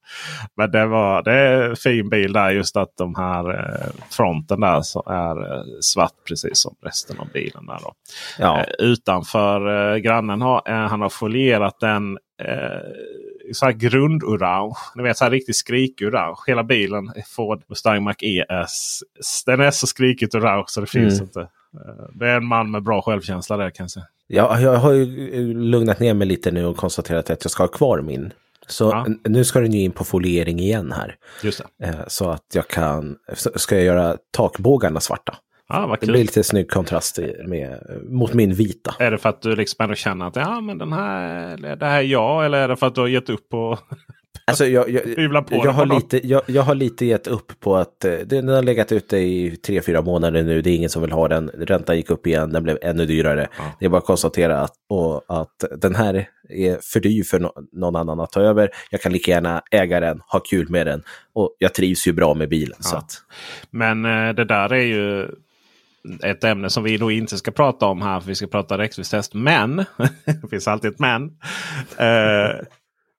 S4: Men det var det är en fin bil där. Just att de här eh, fronten där så är eh, svart precis som resten av bilen. där då. Ja. Eh, utanför grannen har, eh, han har folierat den eh, så här grundorange. Ni vet så här riktigt skrikorange. Hela bilen Ford Mustang Mach-E är, den är så skrikigt orange så det finns mm. inte. Eh, det är en man med bra självkänsla där kan jag säga.
S5: Ja, jag har ju lugnat ner mig lite nu och konstaterat att jag ska ha kvar min. Så ja. nu ska den ju in på foliering igen här.
S4: Just det.
S5: Så att jag kan, ska jag göra takbågarna svarta.
S4: Ah, vad
S5: kul. Det blir lite snygg kontrast med, mot min vita.
S4: Är det för att du liksom ändå känner att ja, men den här, det här är jag? Eller är det för att du har gett upp på
S5: Alltså jag, jag, jag, har lite, jag, jag, har lite gett upp på att eh, den har legat ute i tre, fyra månader nu. Det är ingen som vill ha den. Räntan gick upp igen, den blev ännu dyrare. Ja. Det är bara att konstatera att, och, att den här är för dyr för no, någon annan att ta över. Jag kan lika gärna äga den, ha kul med den och jag trivs ju bra med bilen. Ja. Så att...
S4: Men eh, det där är ju ett ämne som vi då inte ska prata om här. För vi ska prata räckviddstest. Men, det finns alltid ett men. Uh,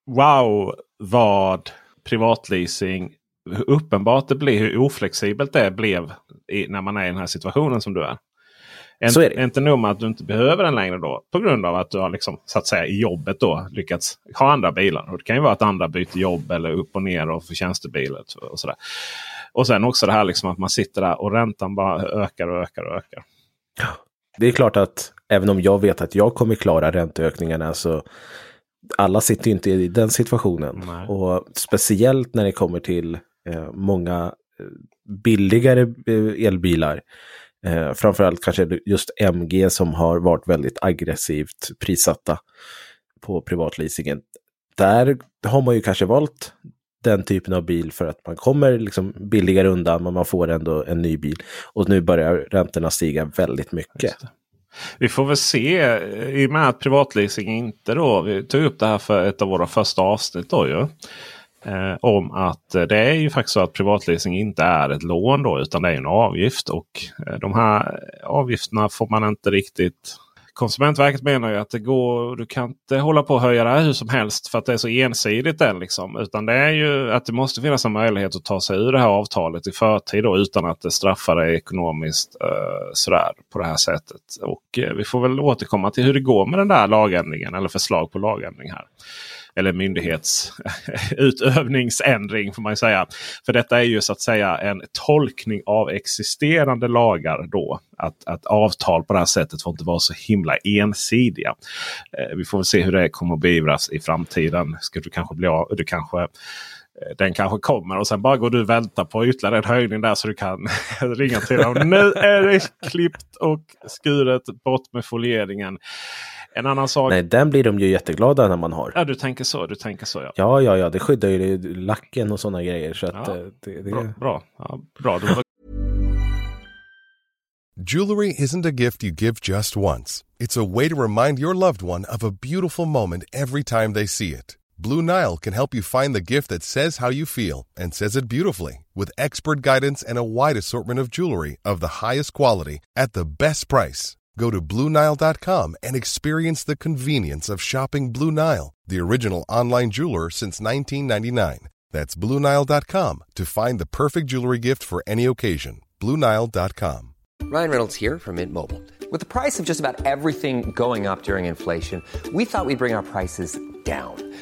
S4: wow vad privatleasing hur uppenbart det blir, hur oflexibelt det blev i, när man är i den här situationen som du är. En, så är det. Inte nog med att du inte behöver den längre då på grund av att du har liksom, så att säga, i jobbet då lyckats ha andra bilar. Och det kan ju vara att andra byter jobb eller upp och ner och får tjänstebilar. Och sådär. Och sen också det här liksom att man sitter där och räntan bara ökar och ökar och ökar.
S5: Det är klart att även om jag vet att jag kommer klara ränteökningarna så alla sitter inte i den situationen. Nej. Och speciellt när det kommer till eh, många eh, billigare eh, elbilar. Eh, framförallt kanske just MG som har varit väldigt aggressivt prissatta på privatleasingen. Där har man ju kanske valt den typen av bil för att man kommer liksom billigare undan men man får ändå en ny bil. Och nu börjar räntorna stiga väldigt mycket.
S4: Vi får väl se i och med att privatleasing inte då. Vi tog upp det här för ett av våra första avsnitt då ju. Eh, om att eh, det är ju faktiskt så att privatleasing inte är ett lån då utan det är en avgift. Och eh, de här avgifterna får man inte riktigt Konsumentverket menar ju att det går, du kan inte hålla på och höja det här hur som helst för att det är så ensidigt. än. liksom. Utan det är ju att det måste finnas en möjlighet att ta sig ur det här avtalet i förtid då, utan att det straffar dig ekonomiskt eh, sådär, på det här sättet. Och eh, vi får väl återkomma till hur det går med den där lagändringen eller förslag på lagändring här eller myndighetsutövningsändring får man säga. För detta är ju så att säga en tolkning av existerande lagar då. Att, att avtal på det här sättet får inte vara så himla ensidiga. Eh, vi får väl se hur det kommer att beivras i framtiden. Ska du kanske bli av, du kanske eh, den kanske kommer och sen bara går du och väntar på ytterligare en höjning där så du kan ringa till dem. Nu är det klippt och skuret bort med folieringen. En annan sak.
S5: Nej, den blir de ju jätteglada när man har.
S4: Ja, du tänker så. Du tänker så ja.
S5: Ja, ja, ja. Det skyddar ju lacken och sådana grejer. Så att, ja, eh, det, det...
S4: Bra. Bra. Ja, bra.
S6: Jewelry isn't a gift you give just once. It's a way to remind your loved one of a beautiful moment every time they see it. Blue Nile can help you find the gift that says how you feel and says it beautifully with expert guidance and a wide assortment of jewelry of the highest quality at the best price. Go to BlueNile.com and experience the convenience of shopping Blue Nile, the original online jeweler since 1999. That's BlueNile.com to find the perfect jewelry gift for any occasion. BlueNile.com.
S7: Ryan Reynolds here from Mint Mobile. With the price of just about everything going up during inflation, we thought we'd bring our prices down.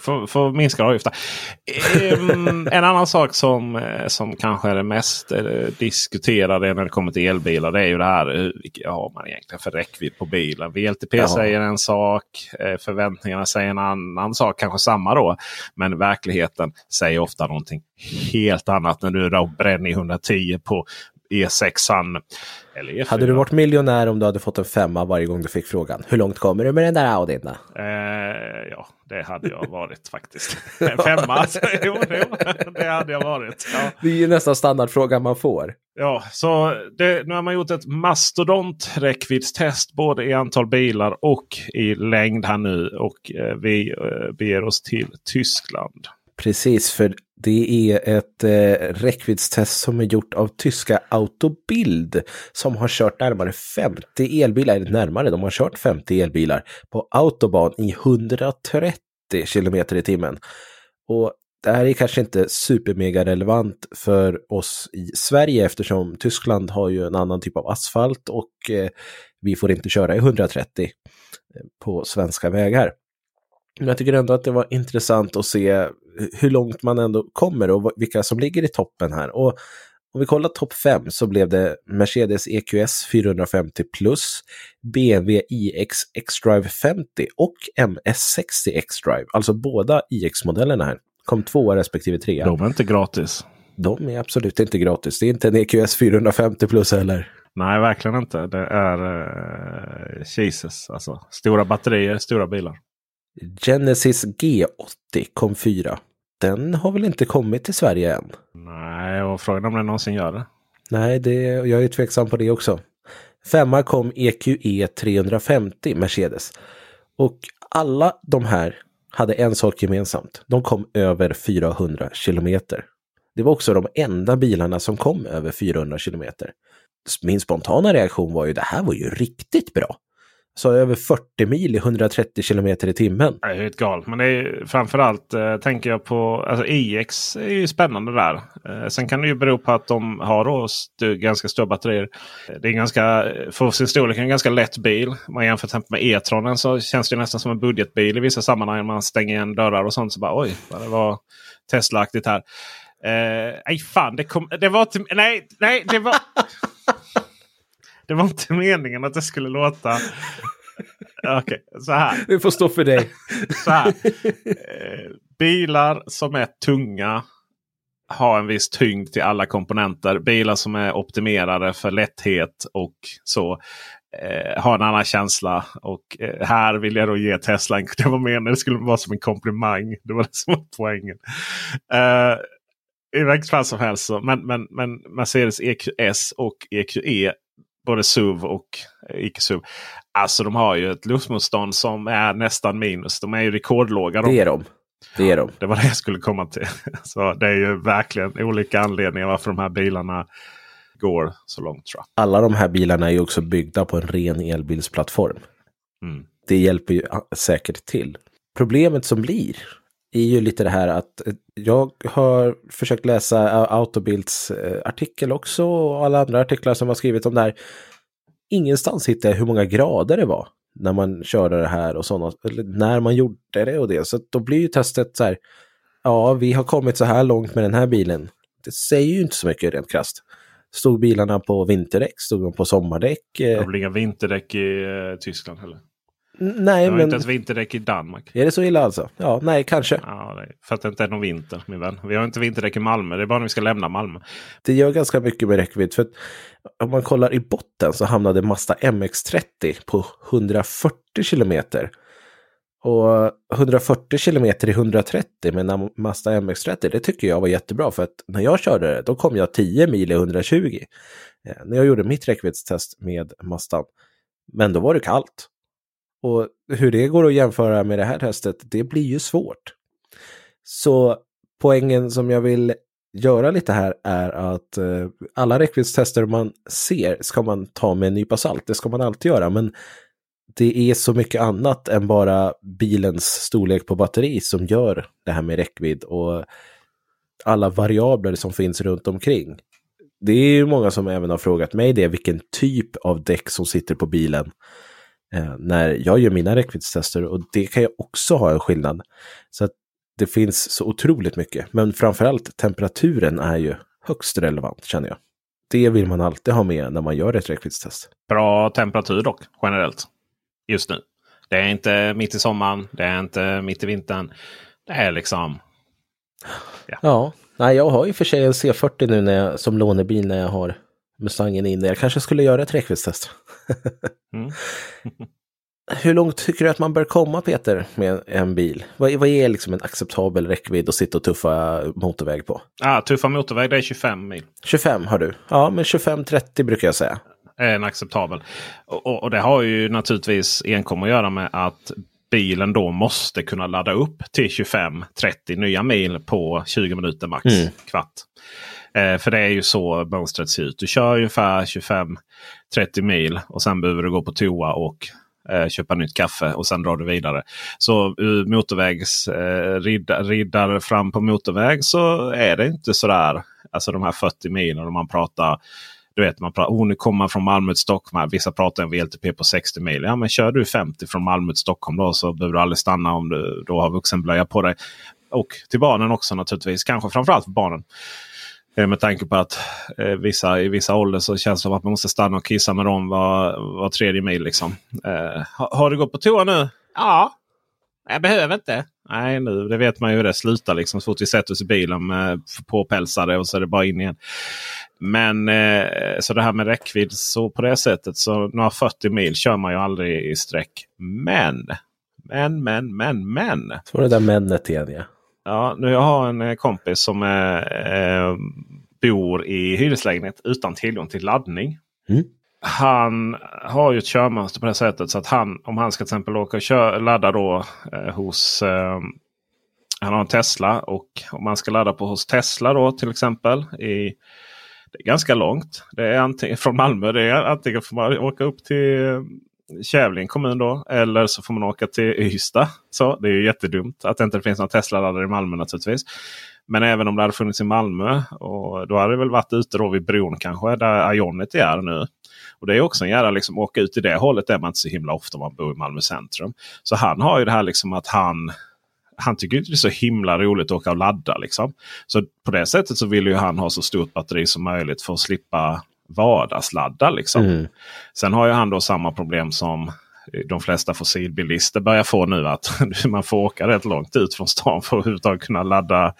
S4: För, för att minska avgifter. En annan sak som, eh, som kanske är det mest eh, diskuterade när det kommer till elbilar. Det är ju det här. hur- Vilket har man egentligen för räckvidd på bilen? VLTP
S5: Ja.
S4: säger en sak. eh, Förväntningarna säger en annan sak. Kanske samma då. Men verkligheten säger ofta någonting helt annat. När du då bränner i 110 på E6an. Eller E4.
S5: Hade du varit miljonär om du hade fått en femma varje gång du fick frågan? Hur långt kommer du med den där Audin? då?"
S4: Eh, ja, det hade jag varit faktiskt. En femma, alltså, jo, jo, det hade jag varit. Ja.
S5: Det är ju nästan standardfrågan man får.
S4: Ja, så det, nu har man gjort ett mastodont-räckviddstest både i antal bilar och i längd här nu. Och eh, vi eh, beger oss till Tyskland.
S5: Precis, för det är ett eh, räckviddstest som är gjort av tyska Autobild som har kört närmare 50 elbilar, eller närmare, de har kört 50 elbilar på autobahn i 130 kilometer i timmen. Och det här är kanske inte supermega relevant för oss i Sverige eftersom Tyskland har ju en annan typ av asfalt och eh, vi får inte köra i 130 eh, på svenska vägar. Men jag tycker ändå att det var intressant att se hur långt man ändå kommer och vilka som ligger i toppen här. Och om vi kollar topp 5 så blev det Mercedes EQS 450 Plus, BMW iX X-Drive 50 och MS60 X-Drive, alltså båda iX-modellerna här. Kom tvåa respektive trea.
S4: De är inte gratis.
S5: De är absolut inte gratis. Det är inte en EQS 450 Plus heller.
S4: Nej, verkligen inte. Det är uh, Jesus. Alltså, stora batterier, stora bilar.
S5: Genesis G80 kom fyra. Den har väl inte kommit till Sverige än?
S4: Nej, och frågan om den någonsin gör det.
S5: Nej, det, jag är tveksam på det också. Femma kom E EQE 350 Mercedes. Och alla de här hade en sak gemensamt. De kom över 400 kilometer. Det var också de enda bilarna som kom över 400 kilometer. Min spontana reaktion var ju det här var ju riktigt bra. Så över 40 mil i 130 kilometer i timmen.
S4: Det är helt galet. Men det är framförallt eh, tänker jag på alltså IX är ju spännande där. Eh, sen kan det ju bero på att de har då st ganska stora batterier. Eh, det är ganska, eh, för sin storlek en ganska lätt bil. Om man jämför till exempel med E-tronen så känns det nästan som en budgetbil i vissa sammanhang. Man stänger igen dörrar och sånt. Så bara oj, vad det var Tesla-aktigt här. Eh, nej fan, det, kom, det var inte... Nej, nej, det var... Det var inte meningen att det skulle låta... Okej, okay, så här.
S5: Det får stå för dig.
S4: Så här. Eh, bilar som är tunga har en viss tyngd till alla komponenter. Bilar som är optimerade för lätthet och så eh, har en annan känsla. Och eh, här vill jag då ge Tesla en... Det var meningen det skulle vara som en komplimang. Det var det som var poängen. Eh, i vilket fall som helst. Så, men, men, men Mercedes EQS och EQE, både SUV och icke-SUV. Alltså de har ju ett luftmotstånd som är nästan minus. De är ju rekordlåga.
S5: Det är de. Det är de.
S4: Det var det jag skulle komma till. Så det är ju verkligen olika anledningar varför de här bilarna går så långt. Tror jag.
S5: Alla de här bilarna är ju också byggda på en ren elbilsplattform.
S4: Mm.
S5: Det hjälper ju säkert till. Problemet som blir är ju lite det här att eh, jag har försökt läsa eh, Autobilds eh, artikel också och alla andra artiklar som har skrivit om det här. Ingenstans hittar jag hur många grader det var när man körde det här och sådana, eller när man gjorde det och det. Så då blir ju testet så här, ja vi har kommit så här långt med den här bilen. Det säger ju inte så mycket rent krasst. Stod bilarna på vinterdäck? Stod de på sommardäck?
S4: Det blir inga vinterdäck i Tyskland heller.
S5: Nej,
S4: det har
S5: men...
S4: inte ens vinterdäck i Danmark.
S5: Är det så illa alltså? Ja, nej, kanske.
S4: Ja, för att det inte är någon vinter, min vän. Vi har inte vinterdäck i Malmö. Det är bara när vi ska lämna Malmö.
S5: Det gör ganska mycket med räckvidd. För att om man kollar i botten så hamnade Mazda MX-30 på 140 kilometer. Och 140 kilometer i 130 med en Mazda MX-30, det tycker jag var jättebra. För att när jag körde det, då kom jag 10 mil i 120. Eh, när jag gjorde mitt räckviddstest med Mazdan. Men då var det kallt. Och hur det går att jämföra med det här testet, det blir ju svårt. Så poängen som jag vill göra lite här är att eh, alla räckviddstester man ser ska man ta med en nypa salt. Det ska man alltid göra, men det är så mycket annat än bara bilens storlek på batteri som gör det här med räckvidd och alla variabler som finns runt omkring. Det är ju många som även har frågat mig det, vilken typ av däck som sitter på bilen när jag gör mina räckviddstester och det kan ju också ha en skillnad. Så att det finns så otroligt mycket, men framförallt temperaturen är ju högst relevant känner jag. Det vill man alltid ha med när man gör ett räckviddstest.
S4: Bra temperatur dock, generellt. Just nu. Det är inte mitt i sommaren, det är inte mitt i vintern. Det är liksom...
S5: Ja, ja nej, jag har ju för sig en C40 nu när jag, som lånebil när jag har Mustangen inne. Jag kanske skulle göra ett räckviddstest.
S4: mm.
S5: Hur långt tycker du att man bör komma Peter med en bil? Vad, vad är liksom en acceptabel räckvidd att sitta och tuffa motorväg på?
S4: Ah, tuffa motorväg det är 25 mil.
S5: 25 har du? Ja, men 25-30 brukar jag säga.
S4: Är en acceptabel. Och, och, och, det har ju naturligtvis enkom att göra med att bilen då måste kunna ladda upp till 25-30 nya mil på 20 minuter max. Mm. Kvart. Eh, för det är ju så mönstret ser ut. Du kör ungefär 25-30 mil och sen behöver du gå på toa och eh, köpa nytt kaffe och sen drar du vidare. Så ur motorvägs eh, riddar, riddar fram på motorväg så är det inte sådär. Alltså de här 40 milen om man pratar du vet, man pratar, oh, nu kommer man från Malmö till Stockholm. Vissa pratar om VLTP på 60 mil. Ja, men kör du 50 från Malmö till Stockholm då så behöver du aldrig stanna om du då har vuxenblöja på dig. Och till barnen också naturligtvis. Kanske framförallt för barnen. Eh, med tanke på att eh, vissa, i vissa ålder så känns det som att man måste stanna och kissa med dem var, var tredje mil. Liksom. Eh, har, har, du gått på toa nu? Ja. Jag behöver inte. Nej, nu det vet man ju hur det slutar. Liksom, så fort vi sätter oss i bilen med påpälsade och så är det bara in igen. Men eh, så det här med räckvidd så på det sättet så några 40 mil kör man ju aldrig i sträck. Men, men, men, men, men.
S5: Så det där männet igen ja.
S4: Ja, nu jag har en eh, kompis som eh, bor i hyreslägenhet utan tillgång till laddning.
S5: Mm.
S4: Han har ju ett körmönster på det sättet så att han om han ska till exempel åka och kör, ladda då eh, hos eh, han har en Tesla och om man ska ladda på hos Tesla då till exempel. I, det är ganska långt. Det är antingen från Malmö. Det är antingen får man åka upp till Kävlinge kommun då. Eller så får man åka till Ystad. Så det är ju jättedumt att det inte finns någon Tesla-laddare i Malmö naturligtvis. Men även om det hade funnits i Malmö. Och då hade det väl varit ute då vid bron kanske. Där Ionity är nu. Och det är också en jävla liksom åka ut i det hållet. är man inte så himla ofta om man bor i Malmö centrum. Så han har ju det här liksom att han han tycker inte det är så himla roligt att åka och ladda. Liksom. Så på det sättet så vill ju han ha så stort batteri som möjligt för att slippa vardagsladda. Liksom.
S5: Mm.
S4: Sen har ju han då samma problem som de flesta fossilbilister börjar få nu. Att man får åka rätt långt ut från stan för att överhuvudtaget kunna ladda,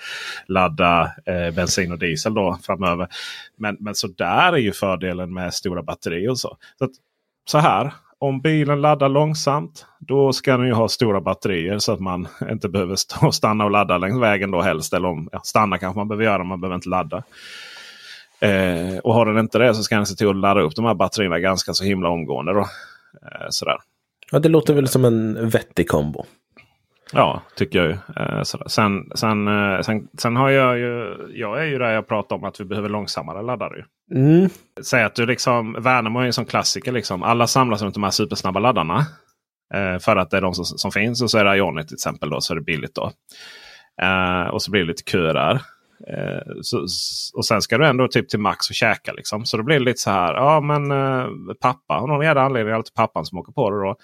S4: ladda eh, bensin och diesel då framöver. Men, men så där är ju fördelen med stora batterier. Och så. Så, att, så här, om bilen laddar långsamt då ska den ju ha stora batterier så att man inte behöver stå och stanna och ladda längs vägen då helst. Eller om ja, stanna kanske man behöver göra, man behöver inte ladda. Eh, och har den inte det så ska den se till att ladda upp de här batterierna ganska så himla omgående. Då. Eh, sådär.
S5: Ja, det låter väl som en vettig kombo.
S4: Ja, tycker jag ju. Eh, sen, sen, eh, sen, sen har jag ju... Jag är ju där jag pratar om att vi behöver långsammare laddare.
S5: Mm.
S4: Säg att du liksom... Värnamo är en sån klassiker. Liksom. Alla samlas runt de här supersnabba laddarna. Eh, för att det är de som, som finns. Och så är det Ionic till exempel. Då, så är det billigt då. Och så blir det lite köer där. Eh, så, och sen ska du ändå typ till Max och käka. Liksom. Så då blir det lite så här. Ja men eh, pappa. Av någon jävla anledning är det alltid pappan som åker på det. Då.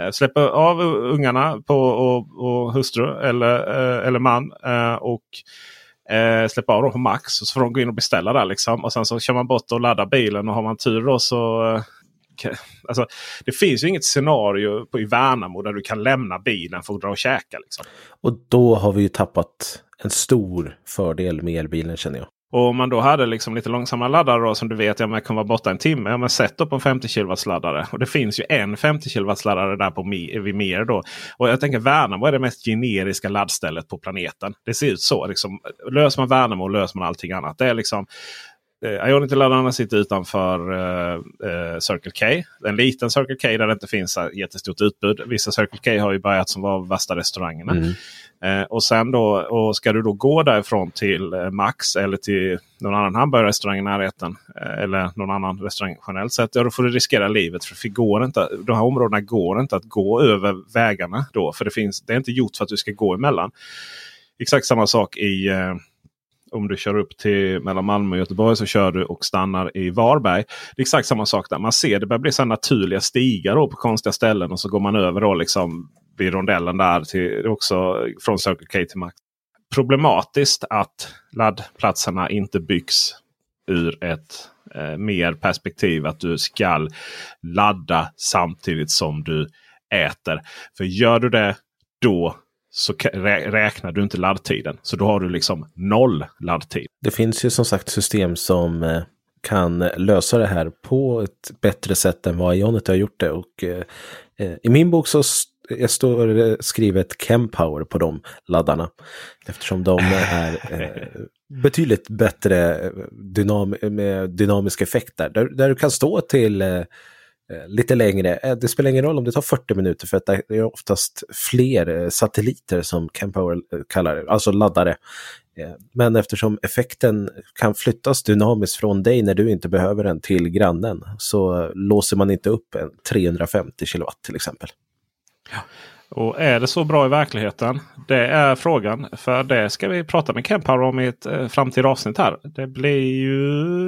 S4: Eh, släpper av ungarna på, och, och hustru eller, eh, eller man. Eh, och eh, släppa av dem på Max. Och så får de gå in och beställa där. Liksom. Och sen så kör man bort och laddar bilen. Och har man tur då så eh, Alltså, det finns ju inget scenario på, i Värnamo där du kan lämna bilen för att dra och käka. Liksom.
S5: Och då har vi ju tappat en stor fördel med elbilen känner jag.
S4: Och om man då hade liksom lite långsamma laddare då, som du vet, ja, kan vara borta en timme. Ja, men sätt upp en 50 kW laddare. Och det finns ju en 50 kW laddare där på vid mer då. Och jag tänker Värnamo är det mest generiska laddstället på planeten. Det ser ut så. Liksom, löser man Värnamo löser man allting annat. Det är liksom Eh, Ionity-laddarna sitter utanför eh, eh, Circle K. En liten Circle K där det inte finns jättestort utbud. Vissa Circle K har ju börjat som var värsta restaurangerna. Mm. Eh, och sen då, och ska du då gå därifrån till eh, Max eller till någon annan hamburgerrestaurang i närheten. Eh, eller någon annan restaurang generellt sett. Ja, då får du riskera livet. För det går inte, de här områdena går inte att gå över vägarna då. För det, finns, det är inte gjort för att du ska gå emellan. Exakt samma sak i om du kör upp till mellan Malmö och Göteborg så kör du och stannar i Varberg. Det är exakt samma sak där. Man ser det börjar bli så naturliga stigar på konstiga ställen. Och så går man över då liksom vid rondellen där till också från Circle K till Max. Problematiskt att laddplatserna inte byggs ur ett eh, mer perspektiv att du ska ladda samtidigt som du äter. För gör du det då så räknar du inte laddtiden. Så då har du liksom noll laddtid.
S5: Det finns ju som sagt system som eh, kan lösa det här på ett bättre sätt än vad Ionity har gjort det. Och, eh, eh I min bok så st står det skrivet Chempower på de laddarna. Eftersom de är eh, betydligt bättre dynam med dynamiska effekter. Där, där du kan stå till eh, Eh, lite längre. Eh, det spelar ingen roll om det tar 40 minuter för att det är oftast fler eh, satelliter som Campower kallar det, alltså laddare. Men eftersom effekten kan flyttas dynamiskt från dig när du inte behöver den till grannen så låser man inte upp en 350 kilowatt till exempel.
S4: Ja. Och är det så bra i verkligheten? Det är frågan. För det ska vi prata med Kempower om i ett framtida avsnitt här. Det blir ju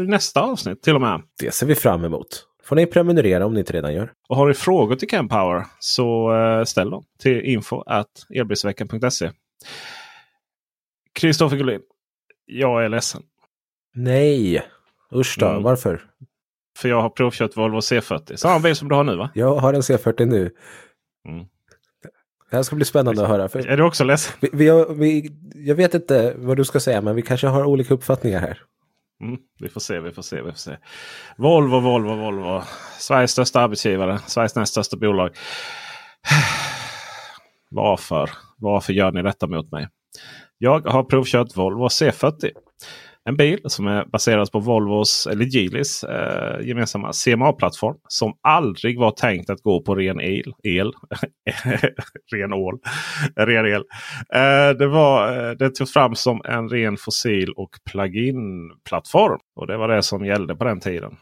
S4: nästa avsnitt till och med.
S5: Det ser vi fram emot får ni prenumerera om ni inte redan gör.
S4: Och har ni frågor till Campower så eh, ställ dem till info elbilsveckan.se. Kristoffer Gullin. Jag är ledsen.
S5: Nej, usch då. Mm. Varför?
S4: För jag har provkört Volvo C40. Samma bil som du har nu va?
S5: Jag har en C40 nu. Mm. Det här ska bli spännande att höra. För
S4: är du också ledsen?
S5: Vi, vi, har, vi, jag vet inte vad du ska säga men vi kanske har olika uppfattningar här.
S4: Mm, vi får se, vi får se, vi får se. Volvo, Volvo, Volvo. Sveriges största arbetsgivare, Sveriges näst största bolag. Varför? Varför gör ni detta mot mig? Jag har provkört Volvo C40. En bil som är baserad på Volvos, eller Geelys eh, gemensamma CMA-plattform. Som aldrig var tänkt att gå på ren el. el. ren ål. ren el. Eh, det, var, eh, det togs fram som en ren fossil och plug-in-plattform. Och det var det som gällde på den tiden.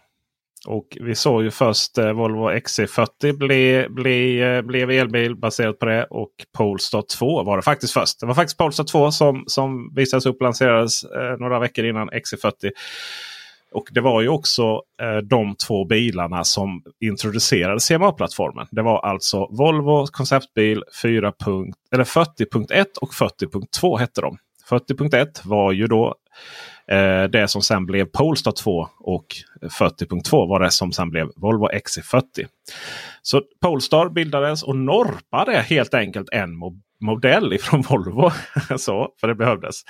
S4: Och vi såg ju först eh, Volvo XC40 bli, bli, eh, blev elbil baserat på det. Och Polestar 2 var det faktiskt först. Det var faktiskt Polestar 2 som, som visades upp och lanserades eh, några veckor innan XC40. Och det var ju också eh, de två bilarna som introducerade CMA-plattformen. Det var alltså Volvo konceptbil 40.1 och 40.2 hette de. 40.1 var ju då Eh, det som sen blev Polestar 2 och 40.2 var det som sen blev Volvo XC40. Så Polestar bildades och norpade helt enkelt en modell ifrån Volvo. så, för det behövdes.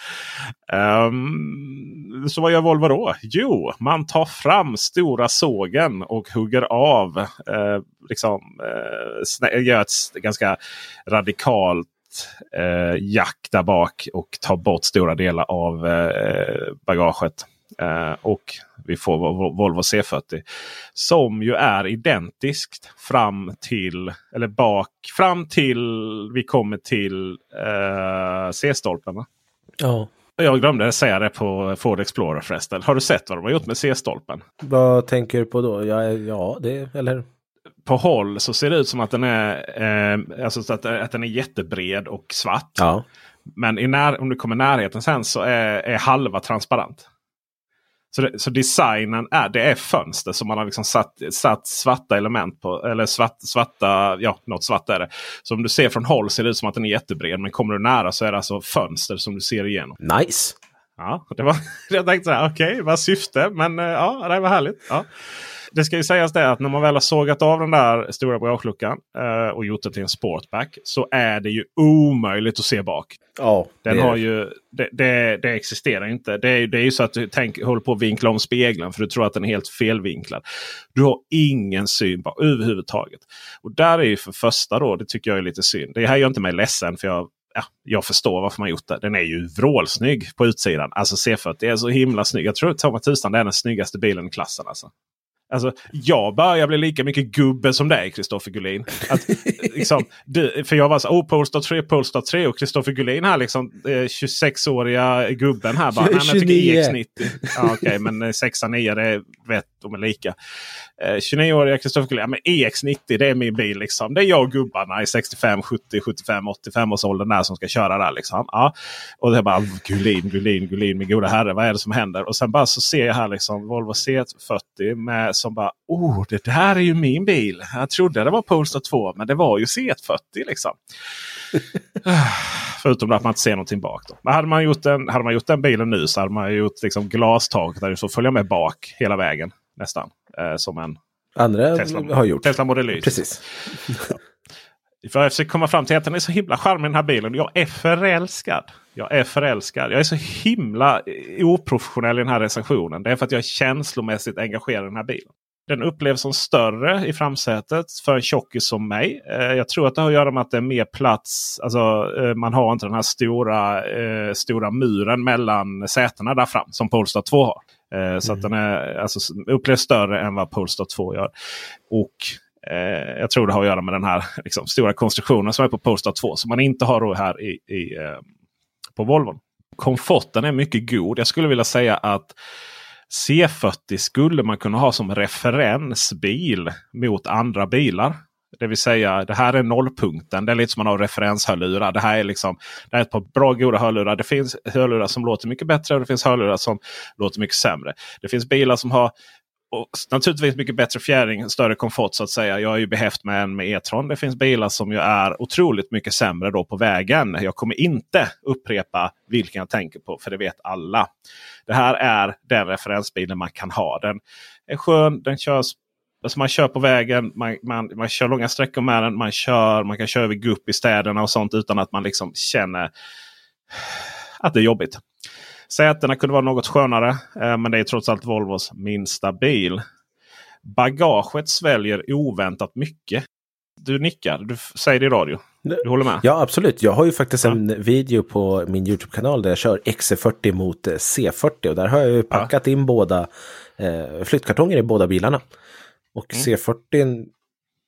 S4: Um, så vad gör Volvo då? Jo, man tar fram stora sågen och hugger av Eh, liksom, eh, gör ett ganska radikalt eh, jack där bak och tar bort stora delar av eh, bagaget. Eh, och vi får Vol- Volvo C40. Som ju är identiskt fram till, eller bak, fram till vi kommer till eh, C-stolpen.
S5: Ja.
S4: Jag glömde säga det på Ford Explorer förresten. Har du sett vad de har gjort med C-stolpen?
S5: Vad tänker du på då? Ja, ja det eller?
S4: På håll så ser det ut som att den är, eh, alltså så att, att den är jättebred och svart.
S5: Ja.
S4: Men när, om du kommer i närheten sen så är, är halva transparent. Så, det, så designen är, det är fönster som man har liksom satt, satt svarta element på. Eller svart, svarta, ja något svart är det. Så om du ser från håll ser det ut som att den är jättebred. Men kommer du nära så är det alltså fönster som du ser igenom.
S5: Nice!
S4: Ja, det var, jag tänkte så här, okej, okay, vad syfte? Men eh, ja, det var härligt. Ja. Det ska ju sägas det att när man väl har sågat av den där stora bagageluckan eh, och gjort det till en sportback så är det ju omöjligt att se bak.
S5: Ja,
S4: Den
S5: det-
S4: har ju, det, det, det existerar inte. Det är, det är ju så att du tänk, håller på att vinkla om spegeln för du tror att den är helt felvinklad. Du har ingen syn på överhuvudtaget. Och där är ju för första då, det tycker jag är lite synd. Det här gör inte mig ledsen för jag Ja, jag förstår varför man gjort det. Den är ju vrålsnygg på utsidan. Alltså C40 är så himla snygg. Jag tror Thomas tusan det är den snyggaste bilen i klassen. Alltså. Alltså, jag börjar bli lika mycket gubbe som dig, Kristoffer Gullin. Att, liksom, du, för jag var så oh, Polestar 3, Polestar 3 och Kristoffer Gullin här, liksom, eh, 26-åriga gubben här. Bara, "Nej, men jag tycker
S5: 29.
S4: EX90. Ja, Okej, men eh, 6 9 det vet de är lika. Eh, 29-åriga Kristoffer Gullin, ja, men EX90 det är min bil. Liksom. Det är jag och gubbarna i 65, 70, 75, 85 års åldern där som ska köra där. Liksom. Ja. Och det är bara Gullin, Gullin, Gullin, min goda herre, vad är det som händer? Och sen bara så ser jag här liksom Volvo C40 med som bara, oh det där är ju min bil. Jag trodde det var Polestar 2 men det var ju C40 liksom. Förutom att man inte ser någonting bak. Då. Men hade man gjort den, hade man gjort den bilen nu så hade man gjort liksom glastak där du får följa med bak hela vägen. Nästan. Eh, som en
S5: Andra
S4: Tesla,
S5: har gjort.
S4: Tesla Model Y.
S5: Precis.
S4: För jag försöker komma fram till att den är så himla charmig den här bilen. Jag är förälskad. Jag är förälskad. Jag är så himla eh, oprofessionell i den här recensionen. Det är för att jag är känslomässigt engagerad i den här bilen. Den upplevs som större i framsätet för en tjockis som mig. Eh, Jag tror att det har att göra med att det är mer plats. Alltså, eh, man har inte den här stora, stora muren mellan sätena där fram som Polestar 2 har. Eh, Så att den är, alltså, upplevs större än vad Polestar 2 gör. Och Eh, jag tror det har att göra med den här liksom, stora konstruktionen som är på Polestar 2. Som man inte har då här i, i, eh, på Volvon. Komforten är mycket god. Jag skulle vilja säga att C40 skulle man kunna ha som referensbil mot andra bilar. Det vill säga det här är nollpunkten. Det är lite som man har referenshörlurar. Det här är liksom det här är ett par bra goda hörlurar. Det finns hörlurar som låter mycket bättre och det finns hörlurar som låter mycket sämre. Det finns bilar som har och naturligtvis mycket bättre fjäring, större komfort så att säga. Jag är ju behäft med en med E-tron. Det finns bilar som ju är otroligt mycket sämre då på vägen. Jag kommer inte upprepa vilken jag tänker på för det vet alla. Det här är den referensbilen man kan ha. Den är skön, den körs Alltså man kör på vägen, man, man, man kör långa sträckor med den. Man, kör, man kan köra över gupp i städerna och sånt utan att man liksom känner att det är jobbigt. Sätena kunde vara något skönare, eh, men det är trots allt Volvos minsta bil. Bagaget sväljer oväntat mycket. Du nickar, du säger det i radio. Du håller med?
S5: Ja, absolut. Jag har ju faktiskt en video på min YouTube-kanal där jag kör XC40 mot eh, C40 och där har jag ju packat in båda eh, flyttkartonger i båda bilarna. Och
S4: Mm.
S5: C40,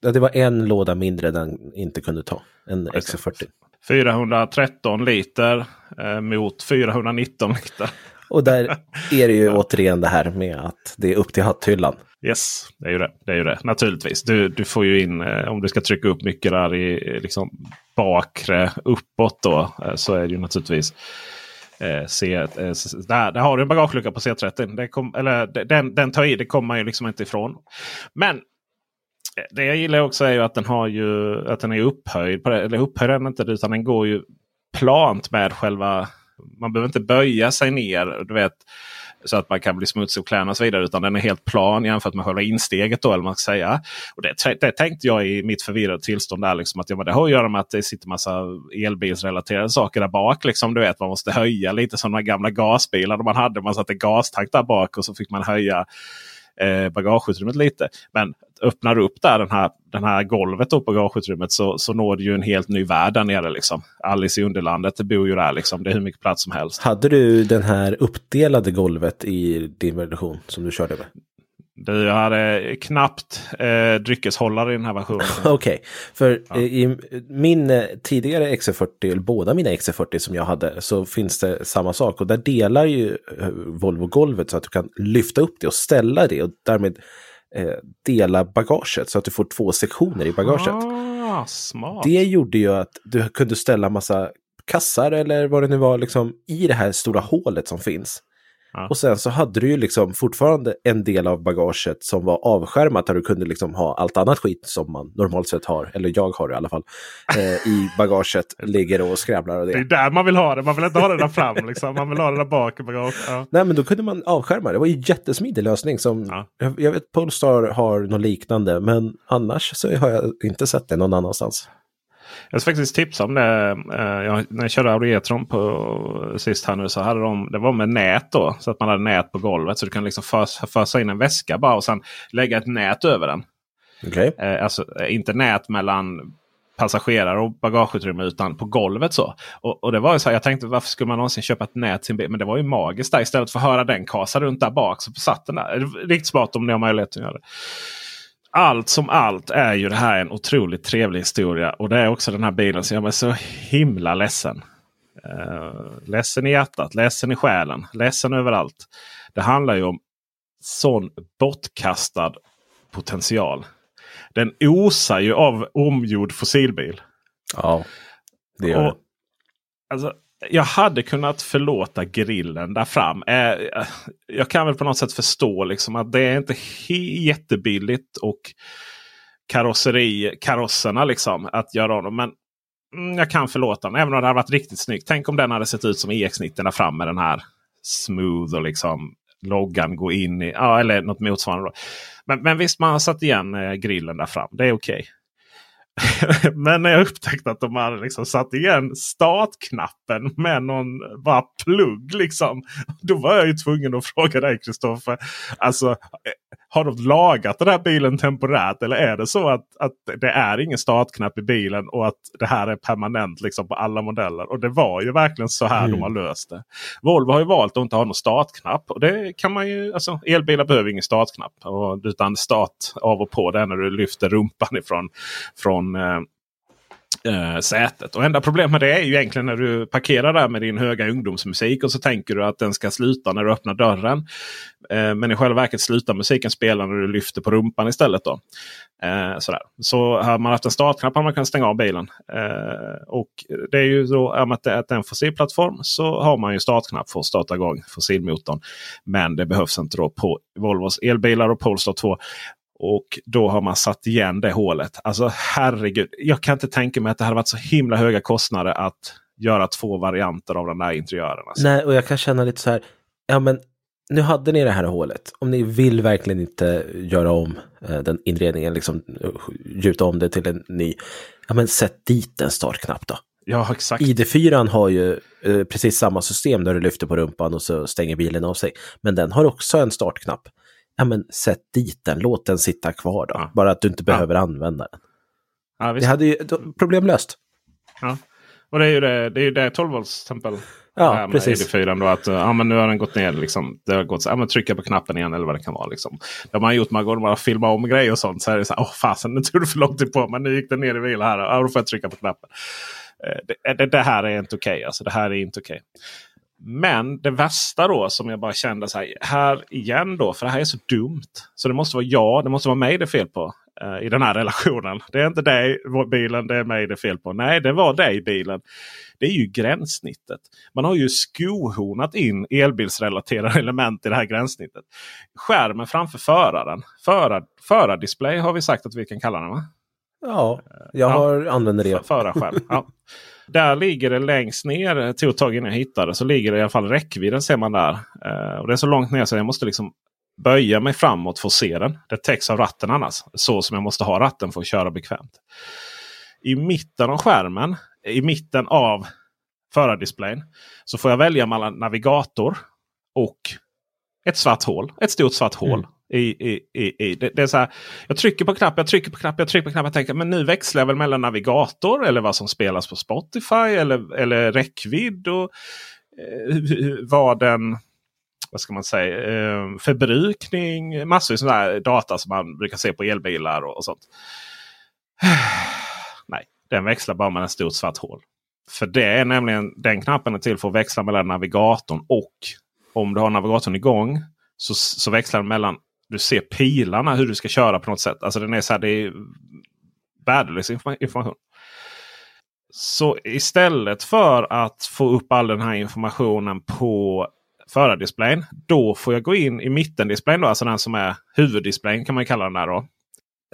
S5: ja, det var en låda mindre den inte kunde ta än XC40.
S4: 413 liter eh, mot 419 liter.
S5: Och där är det ju återigen det här med att det är upp till hatthyllan.
S4: Yes, det är ju det. det, är ju det. Naturligtvis. Du, du får ju in, eh, om du ska trycka upp mycket där i eh, liksom, bakre uppåt då. Eh, så är det ju naturligtvis eh, C, eh, där, där har du en bagagelucka på C30. Det kom, eller, den, den tar i, det kommer man ju liksom inte ifrån. Men eh, det jag gillar också är ju att den har ju att den är upphöjd. Eller upphöjd är den inte utan den går ju plant med själva... Man behöver inte böja sig ner. Du vet, så att man kan bli smutsig och kläderna och så vidare. Utan den är helt plan jämfört med själva insteget. Då, eller man ska säga. Och det, det tänkte jag i mitt förvirrade tillstånd. där liksom, att ja, men Det har att göra med att det sitter massa elbilsrelaterade saker där bak. Liksom, du vet, man måste höja lite som de gamla gasbilarna man hade. Man satte gastank där bak och så fick man höja eh, bagageutrymmet lite. Men öppnar du upp där den här, den här golvet på bagageutrymmet så, så når du ju en helt ny värld där nere. Liksom. Alice i Underlandet det bor ju där liksom. Det är hur mycket plats som helst.
S5: Hade du den här uppdelade golvet i din version som du körde med?
S4: Du hade knappt eh, dryckeshållare i den här versionen.
S5: Okej, okay. för ja. i min eh, tidigare XC40, eller båda mina XC40 som jag hade, så finns det samma sak. Och där delar ju eh, Volvo golvet så att du kan lyfta upp det och ställa det och därmed eh, dela bagaget så att du får två sektioner i bagaget.
S4: Ah, smart.
S5: Det gjorde ju att du kunde ställa massa kassar eller vad det nu var liksom i det här stora hålet som finns. Ja. Och sen så hade du ju liksom fortfarande en del av bagaget som var avskärmat där du kunde liksom ha allt annat skit som man normalt sett har, eller jag har i alla fall, eh, i bagaget ligger och skrävlar. Och det.
S4: det är där man vill ha det, man vill inte ha det där fram, liksom. man vill ha det där bak i bagaget. Ja.
S5: Nej men då kunde man avskärma, det var ju en jättesmidig lösning. Som, ja. jag, jag vet Polestar har något liknande, men annars så har jag inte sett det någon annanstans.
S4: Jag ska faktiskt tipsa om det. Eh, jag, när jag körde Audi E-tron på sist här nu så hade de, det var med nät då. Så att man hade nät på golvet. Så du kan liksom fösa, fösa in en väska bara och sen lägga ett nät över den.
S5: Okay.
S4: Eh, alltså inte nät mellan passagerare och bagageutrymme utan på golvet. så. Och, och det var ju så här, Jag tänkte varför skulle man någonsin köpa ett nät till en bil? Men det var ju magiskt där istället för att höra den kasa runt där bak. Så satt den där. Riktigt smart om ni har möjlighet att göra det allt som allt är ju det här en otroligt trevlig historia. Och det är också den här bilen som gör mig så himla ledsen. Uh, ledsen i hjärtat, ledsen i själen, ledsen överallt. Det handlar ju om sån bortkastad potential. Den osar ju av omgjord fossilbil.
S5: Ja, det gör och, det.
S4: Alltså, jag hade kunnat förlåta grillen där fram. Eh, eh, jag kan väl på något sätt förstå liksom att det är inte jättebilligt och karosseri, karosserna liksom att göra dem. Men mm, jag kan förlåta den. Även om det hade varit riktigt snyggt. Tänk om den hade sett ut som EX90 där fram med den här smooth och liksom loggan går in i. Ja, eller något motsvarande. Men, men visst, man har satt igen eh, grillen där fram. Det är okej. Okay. Men när jag upptäckte att de hade liksom satt igen startknappen med någon bara plugg. Liksom, då var jag ju tvungen att fråga dig Kristoffer. Alltså, har de lagat den här bilen temporärt? Eller är det så att, att det är ingen startknapp i bilen och att det här är permanent liksom på alla modeller? Och det var ju verkligen så här mm. de har löst det. Volvo har ju valt att inte ha någon startknapp. Och det kan man ju, alltså, elbilar behöver ingen startknapp. Och, utan start av och på det när du lyfter rumpan ifrån från eh, eh, sätet. Och enda problemet med det är ju egentligen när du parkerar där med din höga ungdomsmusik och så tänker du att den ska sluta när du öppnar dörren. Eh, men i själva verket slutar musiken spela när du lyfter på rumpan istället. Då. Eh, sådär. Så har man haft en startknapp har man kunnat stänga av bilen. Eh, och det är ju så att det är en fossilplattform så har man ju startknapp för att starta igång fossilmotorn. Men det behövs inte då på Volvos elbilar och Polestar 2. Och då har man satt igen det hålet. Alltså herregud, jag kan inte tänka mig att det hade varit så himla höga kostnader att göra två varianter av den där interiören. Alltså.
S5: Nej, och jag kan känna lite så här. Ja, men nu hade ni det här hålet. Om ni vill verkligen inte göra om eh, den inredningen, liksom gjuta om det till en ny. Ja, men sätt dit en startknapp då.
S4: Ja, exakt.
S5: ID4 har ju eh, precis samma system där du lyfter på rumpan och så stänger bilen av sig. Men den har också en startknapp ja men sätt dit den, låt den sitta kvar då. Ja. Bara att du inte behöver ja. använda den. Ja, det hade ju problem löst.
S4: Ja. Och det är ju det, det, är ju det 12 volts tempel.
S5: Ja, precis.
S4: Då, att, ja, men nu har den gått ner. Liksom. Det har gått så, ja, men trycka på knappen igen eller vad det kan vara. Liksom. Det har man gjort många gånger. Man har filmat om grejer och sånt. Så är det så här, åh fasen nu tog du för lång tid på men nu gick den ner i vila här. Ja, då får jag trycka på knappen. Eh, det, det, det här är inte okej. Okay, alltså, det här är inte okej. Okay. Men det värsta då som jag bara kände så här, här igen då, för det här är så dumt. Så det måste vara jag, det måste vara mig det är fel på uh, i den här relationen. Det är inte dig bilen, det är mig det är fel på. Nej, det var dig bilen. Det är ju gränssnittet. Man har ju skohornat in elbilsrelaterade element i det här gränssnittet. Skärmen framför föraren. Förar, förardisplay har vi sagt att vi kan kalla den va?
S5: Ja, jag har, ja, använder det.
S4: Förarskärm. ja. Där ligger det längst ner. Eh, det tog ett tag innan jag hittade. Så ligger det i alla fall räckvidden ser man där. Eh, och det är så långt ner så jag måste liksom böja mig framåt för att se den. Det täcks av ratten annars. Så som jag måste ha ratten för att köra bekvämt. I mitten av skärmen, i mitten av förardisplayen, så får jag välja mellan navigator och ett svart hål. Ett stort svart hål. Mm. I, i, i, i. Det, det, är så här, jag trycker på knapp, jag trycker på knapp, jag trycker på knapp. Jag tänker men nu växlar jag väl mellan navigator eller vad som spelas på Spotify eller, eller räckvidd. Och, eh, vad den vad ska man säga, eh, förbrukning. Massor av sådana data som man brukar se på elbilar och, och sånt. Nej, den växlar bara med ett stort svart hål. För det är nämligen den knappen är till för att växla mellan navigatorn och om du har navigatorn igång så, så växlar den mellan du ser pilarna hur du ska köra på något sätt. Alltså den är så här, det är värdelös information. Så istället för att få upp all den här informationen på förardisplayen. Då får jag gå in i mittendisplayen, då, alltså den som är huvuddisplayen kan man kalla den där. Då.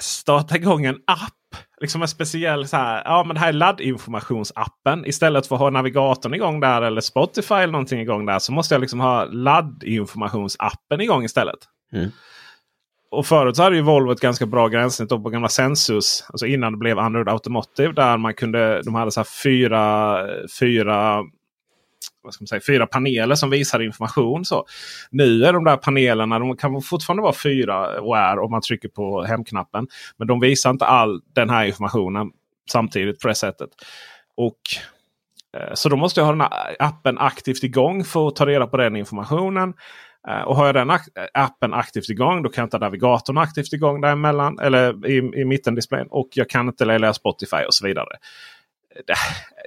S4: Starta igång en app. Liksom en speciell så här, ja men det här är laddinformationsappen. Istället för att ha navigatorn igång där eller Spotify eller någonting igång där. Så måste jag liksom ha laddinformationsappen igång istället. Mm. Och förut så hade ju Volvo ett ganska bra gränssnitt på gamla Sensus. Alltså innan det blev Android Automotive. Där man kunde, de hade så fyra, fyra vad ska man säga, fyra paneler som visar information. Så nu är de där panelerna, de kan fortfarande vara fyra och är om man trycker på hemknappen. Men de visar inte all den här informationen samtidigt på det sättet. Och eh, så då måste jag ha den här appen aktivt igång för att ta reda på den informationen. Eh, och har jag den appen aktivt igång då kan jag inte ha navigatorn aktivt igång däremellan. Eller i, i mittendisplayen. Och jag kan inte lägga Spotify och så vidare det,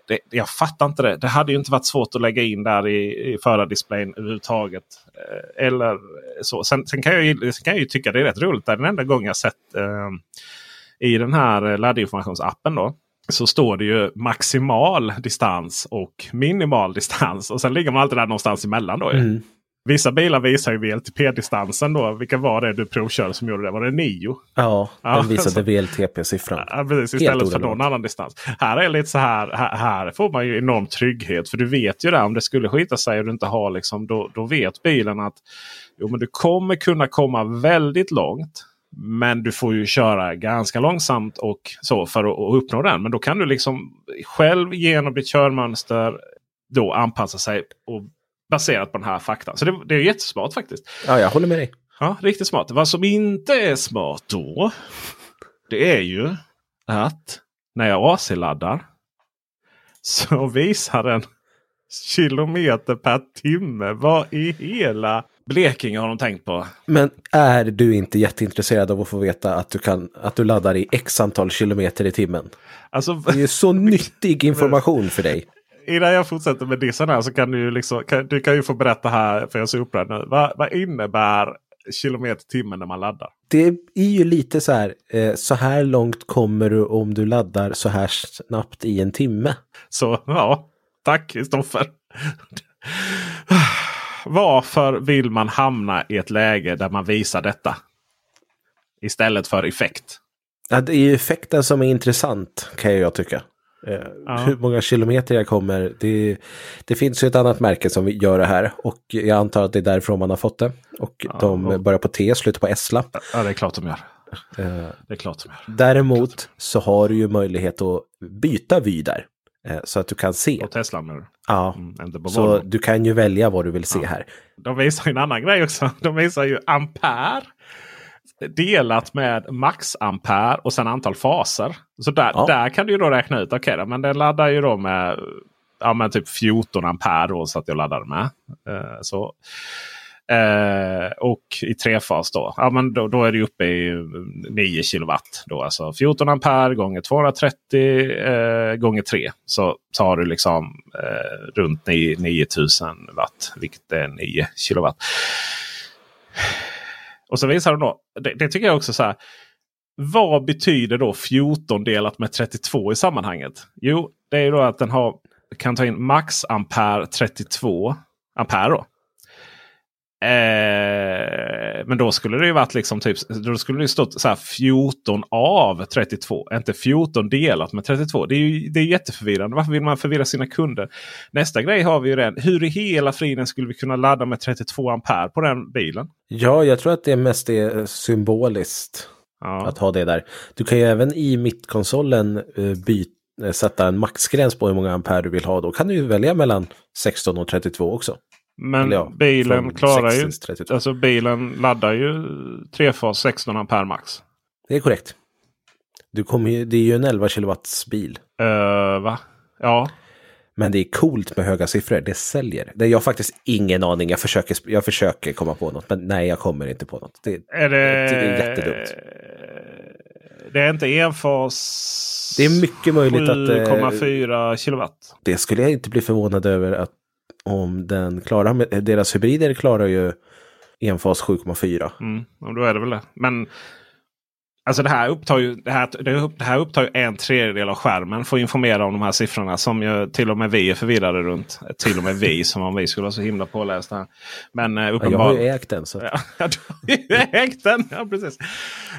S4: det, jag fattar inte det. Det hade ju inte varit svårt att lägga in där i, i förardisplayen överhuvudtaget. Eh, eller så. Sen, sen, kan jag, sen kan jag ju tycka det är rätt roligt. Det är den enda gången jag sett eh, i den här laddinformationsappen. då så står det ju maximal distans och minimal distans. Och sen ligger man alltid där någonstans emellan. Då. Mm. Vissa bilar visar ju VLTP-distansen då. Vilka var det du provkörde som gjorde det? Var det Nio?
S5: Ja, ja den visade VLTP-siffran.
S4: Ja, precis, istället för någon annan distans. Här är lite så här, här, här, får man ju enorm trygghet. För du vet ju det om det skulle skita sig och du inte har liksom, då, då vet bilen att jo, men du kommer kunna komma väldigt långt. Men du får ju köra ganska långsamt och så för att, att uppnå den. Men då kan du liksom själv genom ditt körmönster då anpassa sig och baserat på den här faktan. Så det, det är jättesmart faktiskt.
S5: Ja, jag håller med dig.
S4: Ja, riktigt smart. Vad som inte är smart då. Det är ju att när jag AC-laddar så visar den kilometer per timme. Vad i hela Blekinge har de tänkt på?
S5: Men är du inte jätteintresserad av att få veta att du, kan, att du laddar i x antal kilometer i timmen? Alltså, det är så nyttig information för dig
S4: innan jag fortsätter med dissen här så kan du, liksom, kan, du kan ju få berätta här, för jag är så upprörd nu. Vad, vad innebär kilometer timmen när man laddar?
S5: Det är ju lite så här, eh, så här långt kommer du om du laddar så här snabbt i en timme.
S4: Så ja, tack Kristoffer. Varför vill man hamna i ett läge där man visar detta? Istället för effekt.
S5: Ja, det är ju effekten som är intressant kan jag tycka. Eh, ja. Hur många kilometer jag kommer. Det, det finns ju ett annat märke som gör det här och jag antar att det är därifrån man har fått det. Och ja, de och... börjar på T, slutar på S-lapp.
S4: Ja, det är klart de gör. Eh, det är klart de
S5: gör. Däremot klart. så har du ju möjlighet att byta vy där. Eh, så att du kan se.
S4: På Tesla nu?
S5: Ja, mm, så du kan ju välja vad du vill se ja. här.
S4: De visar ju en annan grej också. De visar ju ampere delat med maxampere och sen antal faser. Så där, ja. där kan du ju då räkna ut. Okej, okay, men den laddar ju då med ja, men typ 14 ampere då, så att jag laddar med. Eh, så. Eh, och i trefas då, ja, men då, då är det uppe i 9 kilowatt. Då, alltså 14 ampere gånger 230 eh, gånger 3. Så, har du liksom eh, runt 9, 9000 watt. Vilket är 9 kilowatt. Och så visar de då. Det, det tycker jag också så här. Vad betyder då 14 delat med 32 i sammanhanget? Jo, det är ju då att den har, kan ta in max ampere 32 ampere. Då. Eh, men då skulle det ju varit liksom typ, då skulle det stått så här 14 av 32. Inte 14 delat med 32. Det är ju det är jätteförvirrande. Varför vill man förvirra sina kunder? Nästa grej har vi ju den. Hur i hela friden skulle vi kunna ladda med 32 ampere på den bilen?
S5: Ja, jag tror att det mest är symboliskt. Ja. Att ha det där. Du kan ju även i mittkonsolen uh, byta sätta en maxgräns på hur många ampere du vill ha. Då kan du välja mellan 16 och 32 också.
S4: Men
S5: ja,
S4: bilen klarar
S5: 6
S4: ju...
S5: till 32.
S4: Alltså bilen laddar ju trefas 16 ampere max.
S5: Det är korrekt. Du kommer ju, det är ju en 11 kilowatts bil.
S4: Uh, va? Ja.
S5: Men det är coolt med höga siffror. Det säljer. Det är jag faktiskt ingen aning. Jag försöker, jag försöker komma på något. Men nej, jag kommer inte på något. Det,
S4: Är det...
S5: det är jättedumt.
S4: Det är inte enfas...
S5: Det är mycket möjligt att, eh,
S4: 7,4 kilowatt.
S5: Det skulle jag inte bli förvånad över att om den klarar. Deras hybrider klarar ju enfas 7,4.
S4: Mm, och då är det väl det. Men alltså det här upptar ju, det här, det här upptar ju en tredjedel av skärmen för att informera om de här siffrorna. Som ju till och med vi är förvirrade runt. Till och med vi, som om vi skulle vara så himla pålästa. här. Men eh,
S5: Ja, jag har
S4: uppenbarligen...
S5: ju ägt den. Så.
S4: Ja, du har ju ägt den. Ja, precis.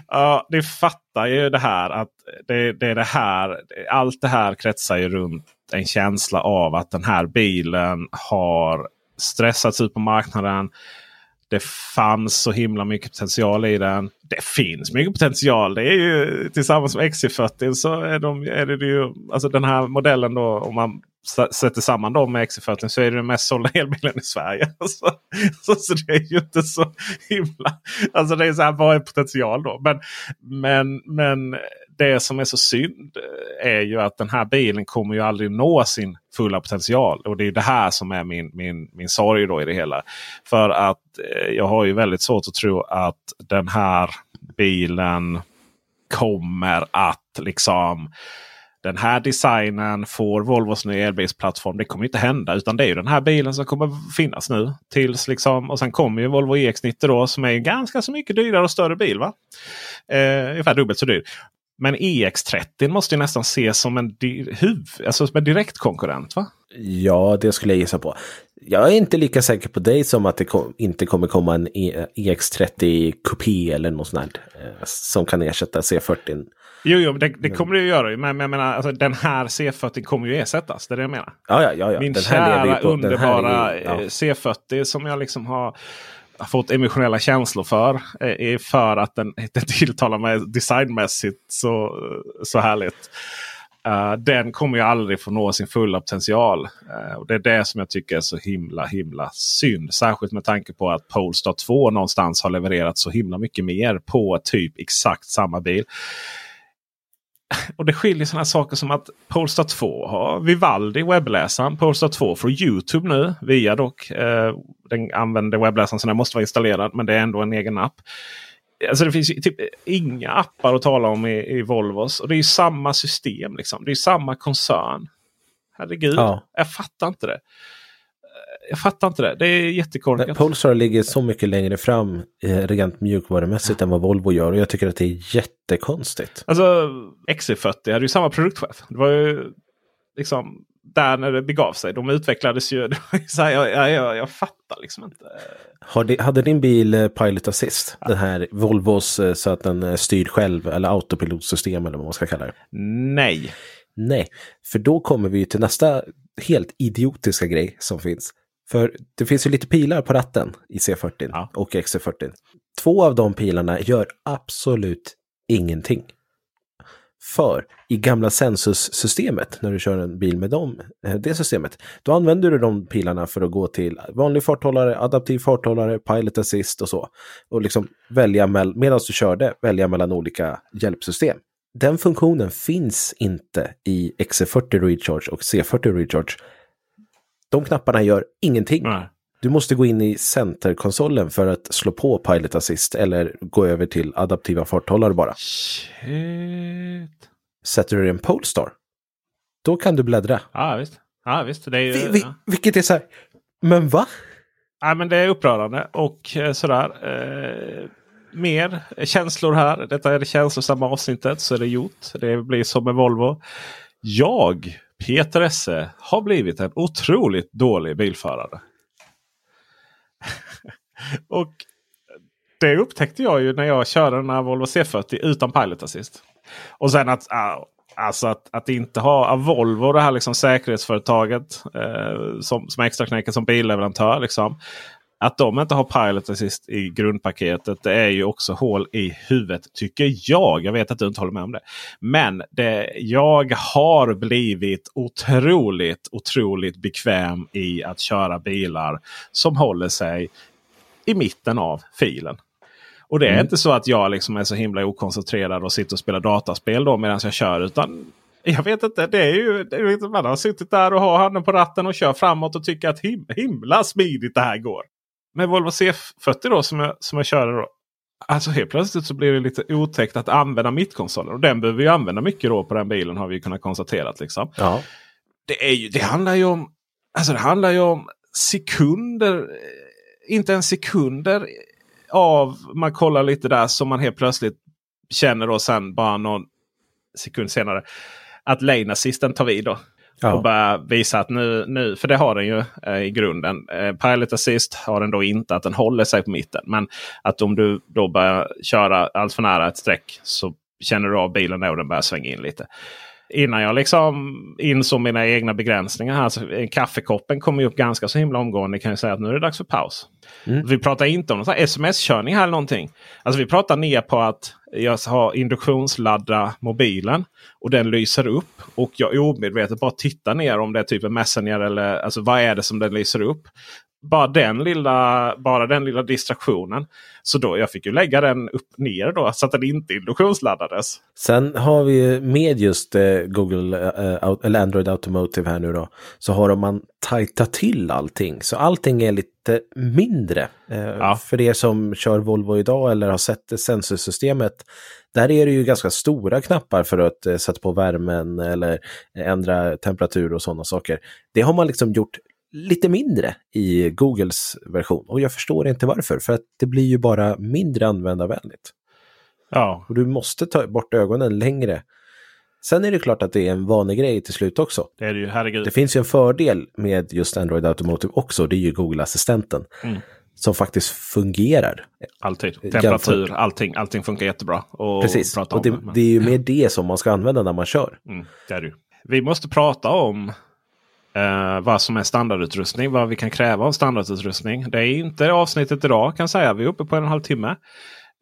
S4: Ja, ni fattar ju det här att det, det är det här. Allt det här kretsar ju runt en känsla av att den här bilen har stressats ut på marknaden. Det fanns så himla mycket potential i den. Det finns mycket potential. Det är ju tillsammans med XC40 så är, de, är det ju alltså den här modellen då om man sätter samman dem med XC40 så är det den mest sålda elbilen i Sverige. Alltså, så, så det är ju inte så himla... Alltså det är så här, vad är potential då? Men, men, men det som är så synd eh, är ju att den här bilen kommer ju aldrig nå sin fulla potential. Och det är det här som är min, min, min sorg då i det hela. För att eh, jag har ju väldigt svårt att tro att den här bilen kommer att liksom den här designen får Volvos nya elbilsplattform. Det kommer inte hända. Utan det är ju den här bilen som kommer finnas nu. Tills liksom, och sen kommer ju Volvo EX90 då som är ganska så mycket dyrare och större bil. va? Eh, ungefär dubbelt så dyr. Men EX30 måste ju nästan ses som en, huv, alltså som en direkt konkurrent. va?
S5: Ja, det skulle jag gissa på. Jag är inte lika säker på dig som att det kom, inte kommer komma en E- EX30 Coupé eller något sånt där, eh, som kan ersätta C40.
S4: Jo, jo det, det kommer det ju göra. Men, men jag menar, alltså, den här C40 kommer ju ersättas. Det är det jag menar.
S5: Ja, ja, ja.
S4: Min
S5: Den
S4: kära
S5: på-
S4: underbara
S5: ju- ja.
S4: eh, C40 som jag liksom har, har fått emotionella känslor för. Eh, är för att den, den tilltalar mig designmässigt så, eh, så härligt. Uh, den kommer ju aldrig få nå sin fulla potential. Uh, och Det är det som jag tycker är så himla himla synd. Särskilt med tanke på att Polestar 2 någonstans har levererat så himla mycket mer på typ exakt samma bil. Och det skiljer sådana saker som att Polestar 2 har Vivaldi webbläsaren. Polestar 2 får Youtube nu via dock. Eh, den använder webbläsaren så den måste vara installerad. Men det är ändå en egen app. Alltså det finns ju typ inga appar att tala om i, i Volvos. Och det är ju samma system. Liksom. Det är ju samma koncern. Herregud,
S5: Ja.
S4: jag fattar inte det. Jag fattar inte det. Det är jättekorkat.
S5: Polestar ligger så mycket längre fram eh, rent mjukvarumässigt än vad Volvo gör. Och jag tycker att det är jättekonstigt.
S4: Alltså XC40 hade ju samma produktchef. Det var ju liksom där när det begav sig. De utvecklades ju. Det så här, jag, jag, jag, jag fattar liksom inte.
S5: Har di- hade din bil eh, Pilot Assist? Den här Volvos eh, så att den eh, styr själv eller autopilotsystem eller vad man ska kalla det.
S4: Nej.
S5: Nej, för då kommer vi till nästa helt idiotiska grej som finns. För det finns ju lite pilar på ratten i C40 och XC40. Två av de pilarna gör absolut ingenting. För i gamla Sensus-systemet, när du kör en bil med dem, eh, det systemet, då använder du de pilarna för att gå till vanlig farthållare, adaptiv farthållare, pilot assist och så. Och liksom välja, mell- medan du körde, välja mellan olika hjälpsystem. Den funktionen finns inte i XC40 Recharge och C40 Recharge. De knapparna gör ingenting. Du måste gå in i centerkonsolen för att slå på Pilot Assist eller gå över till adaptiva farthållare bara.
S4: Shit.
S5: Sätter du en Polestar, då kan du bläddra.
S4: Ja visst. Ja, visst. Det är ju,
S5: Vi, vi, vilket är så här, men va?
S4: Ja, men det är upprörande och eh, sådär. Eh, mer känslor här. Detta är det känslosamma avsnittet så är det gjort. Det blir som med Volvo. Jag, Peter Esse, har blivit en otroligt dålig bilförare. och det upptäckte jag ju när jag körde den här Volvo C40 utan Pilot Assist. Och sen att, ah, alltså att, att inte ha Volvo, det här liksom säkerhetsföretaget eh, som, som extraknäcker som billeverantör. Liksom, att de inte har Pilot Assist i grundpaketet det är ju också hål i huvudet tycker jag. Jag vet att du inte håller med om det. Men det, jag har blivit otroligt, otroligt bekväm i att köra bilar som håller sig i mitten av filen. Och det är
S5: Mm.
S4: inte så att jag liksom är så himla okoncentrerad och sitter och spelar dataspel då medan jag kör. Utan jag vet inte. Det är ju, det är, man har suttit där och har handen på ratten och kör framåt och tycker att him, himla smidigt det här går. Med Volvo C40 då som jag, som jag körde då. Alltså helt plötsligt så blir det lite otäckt att använda mittkonsolen. Och den behöver vi använda mycket då på den bilen har vi kunnat konstatera. Liksom.
S5: Ja.
S4: Det, är ju, det handlar ju om alltså det handlar ju om sekunder. Inte en sekunder av man kollar lite där som man helt plötsligt känner då sen bara någon sekund senare. Att lane assisten tar vid då.
S5: Ja.
S4: Och börjar visa att nu, nu, för det har den ju eh, i grunden. Eh, Pilot Assist har den då inte att den håller sig på mitten. Men att om du då börjar köra allt för nära ett streck så känner du av bilen och den börjar svänga in lite. Innan jag liksom insåg mina egna begränsningar här. Så en kaffekoppen kommer ju upp ganska så himla omgående. Kan jag säga att nu är det dags för paus. Vi pratar inte om någon sms-körning här eller någonting. Alltså vi pratar ner på att jag har induktionsladda mobilen och den lyser upp. Och jag omedvetet bara tittar ner om det är typ en Messenger eller alltså vad är det som den lyser upp. Bara den lilla, bara den lilla distraktionen. Så då jag fick ju lägga den upp ner då så att den inte induktionsladdades.
S5: Sen har vi med just eh, Google eh, eller Android Automotive här nu då. Så har man tajtat till allting. Så allting är lite mindre. Eh, För er som kör Volvo idag eller har sett sensorsystemet. Där är det ju ganska stora knappar för att sätta på värmen eller ändra temperatur och sådana saker. Det har man liksom gjort lite mindre i Googles version. Och jag förstår inte varför. För att det blir ju bara mindre användarvänligt.
S4: Ja.
S5: Och du måste ta bort ögonen längre. Sen är det klart att det är en vanlig grej till slut också.
S4: Det är det ju, herregud.
S5: Det finns ju en fördel med just Android Automotive också. Det är ju Google-assistenten.
S4: Mm.
S5: Som faktiskt fungerar.
S4: Alltid. Temperatur, allting, allting funkar jättebra. Och
S5: Precis, och det, det är ju mer det som man ska använda när man kör.
S4: Mm, det är det ju. Vi måste prata om eh, vad som är standardutrustning. Vad vi kan kräva av standardutrustning. Det är inte avsnittet idag kan jag säga. Vi är uppe på en och en halv timme.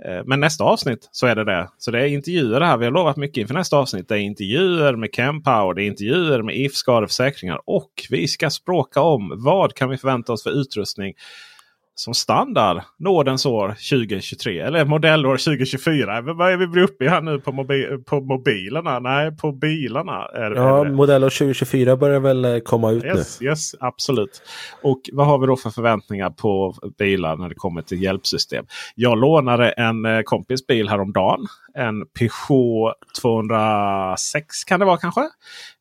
S4: Eh, Men nästa avsnitt så är det det. Så det är intervjuer det här. Vi har lovat mycket inför nästa avsnitt. Det är intervjuer med KemPower. Det är intervjuer med If skadeförsäkringar. Och vi ska språka om vad kan vi förvänta oss för utrustning som standard nådens år 2023. Eller modellår 2024. Men Vad är vi uppe i här nu på, mobi på mobilerna? Nej, på bilarna. Är,
S5: Ja,
S4: är det.
S5: modell 2024 börjar väl eh, komma ut
S4: Yes, yes, absolut. Och vad har vi då för förväntningar på bilar när det kommer till hjälpsystem? Jag lånade en eh, kompis bil häromdagen. En Peugeot 206 kan det vara kanske.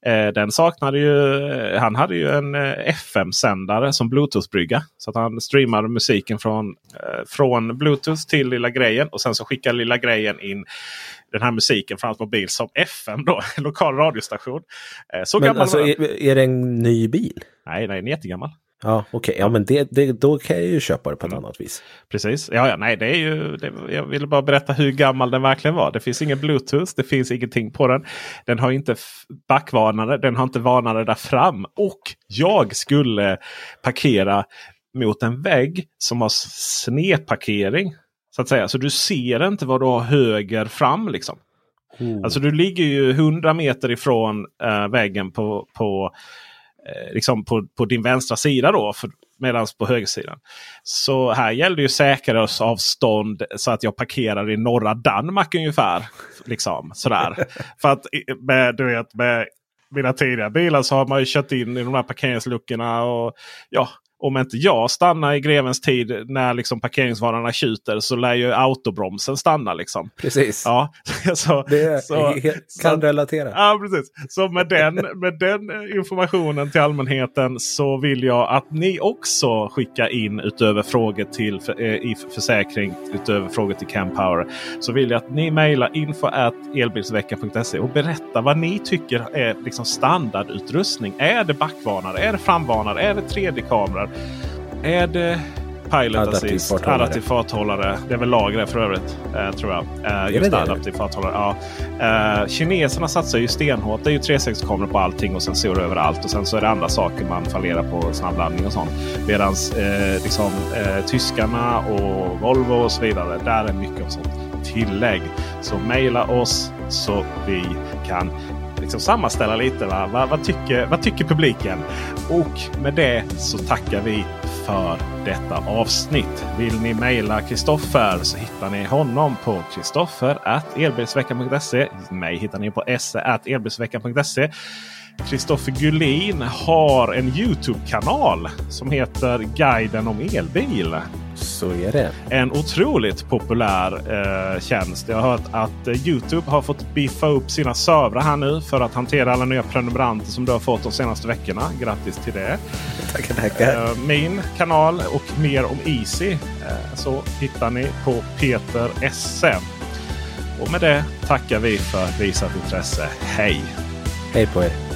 S4: Eh, den saknade ju, eh, han hade ju en eh, FM-sändare som Bluetooth-brygga. Så att han streamade musiken från, eh, från Bluetooth till lilla grejen. Och sen så skickade lilla grejen in den här musiken från hans mobil som FM då. Lokal radiostation. Eh, så
S5: Men
S4: gammal
S5: alltså, är, är det en ny bil?
S4: Nej, nej, den är jättegammal.
S5: Ja, okej. Ja, men det, det, då kan jag ju köpa det på ett annat vis.
S4: Precis. Ja, ja, nej, det är ju, det, jag ville bara berätta hur gammal den verkligen var. Det finns ingen bluetooth. Det finns ingenting på den. Den har inte backvarnare. Den har inte varnare där fram. Och jag skulle parkera mot en vägg som har snedparkering. Så att säga. Så du ser inte vad du har höger fram. liksom. Alltså du ligger ju 100 meter ifrån eh, väggen på, på, liksom på, på din vänstra sida. då. För, Medan på högersidan. Så här gällde ju säkerhetsavstånd så att jag parkerar i norra Danmark ungefär. Liksom sådär. För att med, du vet, med mina tidigare bilar så har man ju kört in i de här parkeringsluckorna. Och, ja, om inte jag stannar i grevens tid när liksom parkeringsvarorna tjuter så lär ju autobromsen stanna. Liksom.
S5: Precis.
S4: Ja, så,
S5: Det
S4: så,
S5: kan relatera.
S4: Ja, precis. Så med den, med den informationen till allmänheten så vill jag att ni också skickar in utöver frågor till för, eh, i försäkring, utöver frågor till Campower. Så vill jag att ni mejlar info elbilsveckan.se och berätta vad ni tycker är liksom standardutrustning. Är det backvarnare? Är det framvarnare? Är det 3D-kameror? Är det Pilot
S5: Adaptiv
S4: Assist,
S5: farthållare.
S4: adaptiv farthållare. Det är väl lager för övrigt. Eh, tror jag. Eh, just
S5: det det?
S4: adaptiv farthållare. Ja. Eh, kineserna satsar ju stenhårt. Det är ju 360-kameror på allting och sensorer överallt. Och sen så är det andra saker man fallerar på snabbladdning och sånt. Medan eh, liksom, eh, tyskarna och Volvo och så vidare. Där är mycket av sånt tillägg. Så mejla oss så vi kan liksom sammanställa lite. Va? Vad, vad, tycker, vad tycker publiken? Och med det så tackar vi för detta avsnitt. Vill ni mejla Kristoffer så hittar ni honom på kristoffer.elbilsveckan.se. Mig hittar ni på se.elbilsveckan.se. Kristoffer Gullin har en Youtube-kanal som heter Guiden om elbil.
S5: Så är det.
S4: En otroligt populär eh, tjänst. Jag har hört att eh, Youtube har fått biffa upp sina servrar här nu för att hantera alla nya prenumeranter som du har fått de senaste veckorna. Grattis till det!
S5: Tackar, tackar.
S4: Eh, min kanal och mer om Easy eh, så hittar ni på Peter Esse. Och med det tackar vi för visat intresse. Hej!
S5: Hej på er!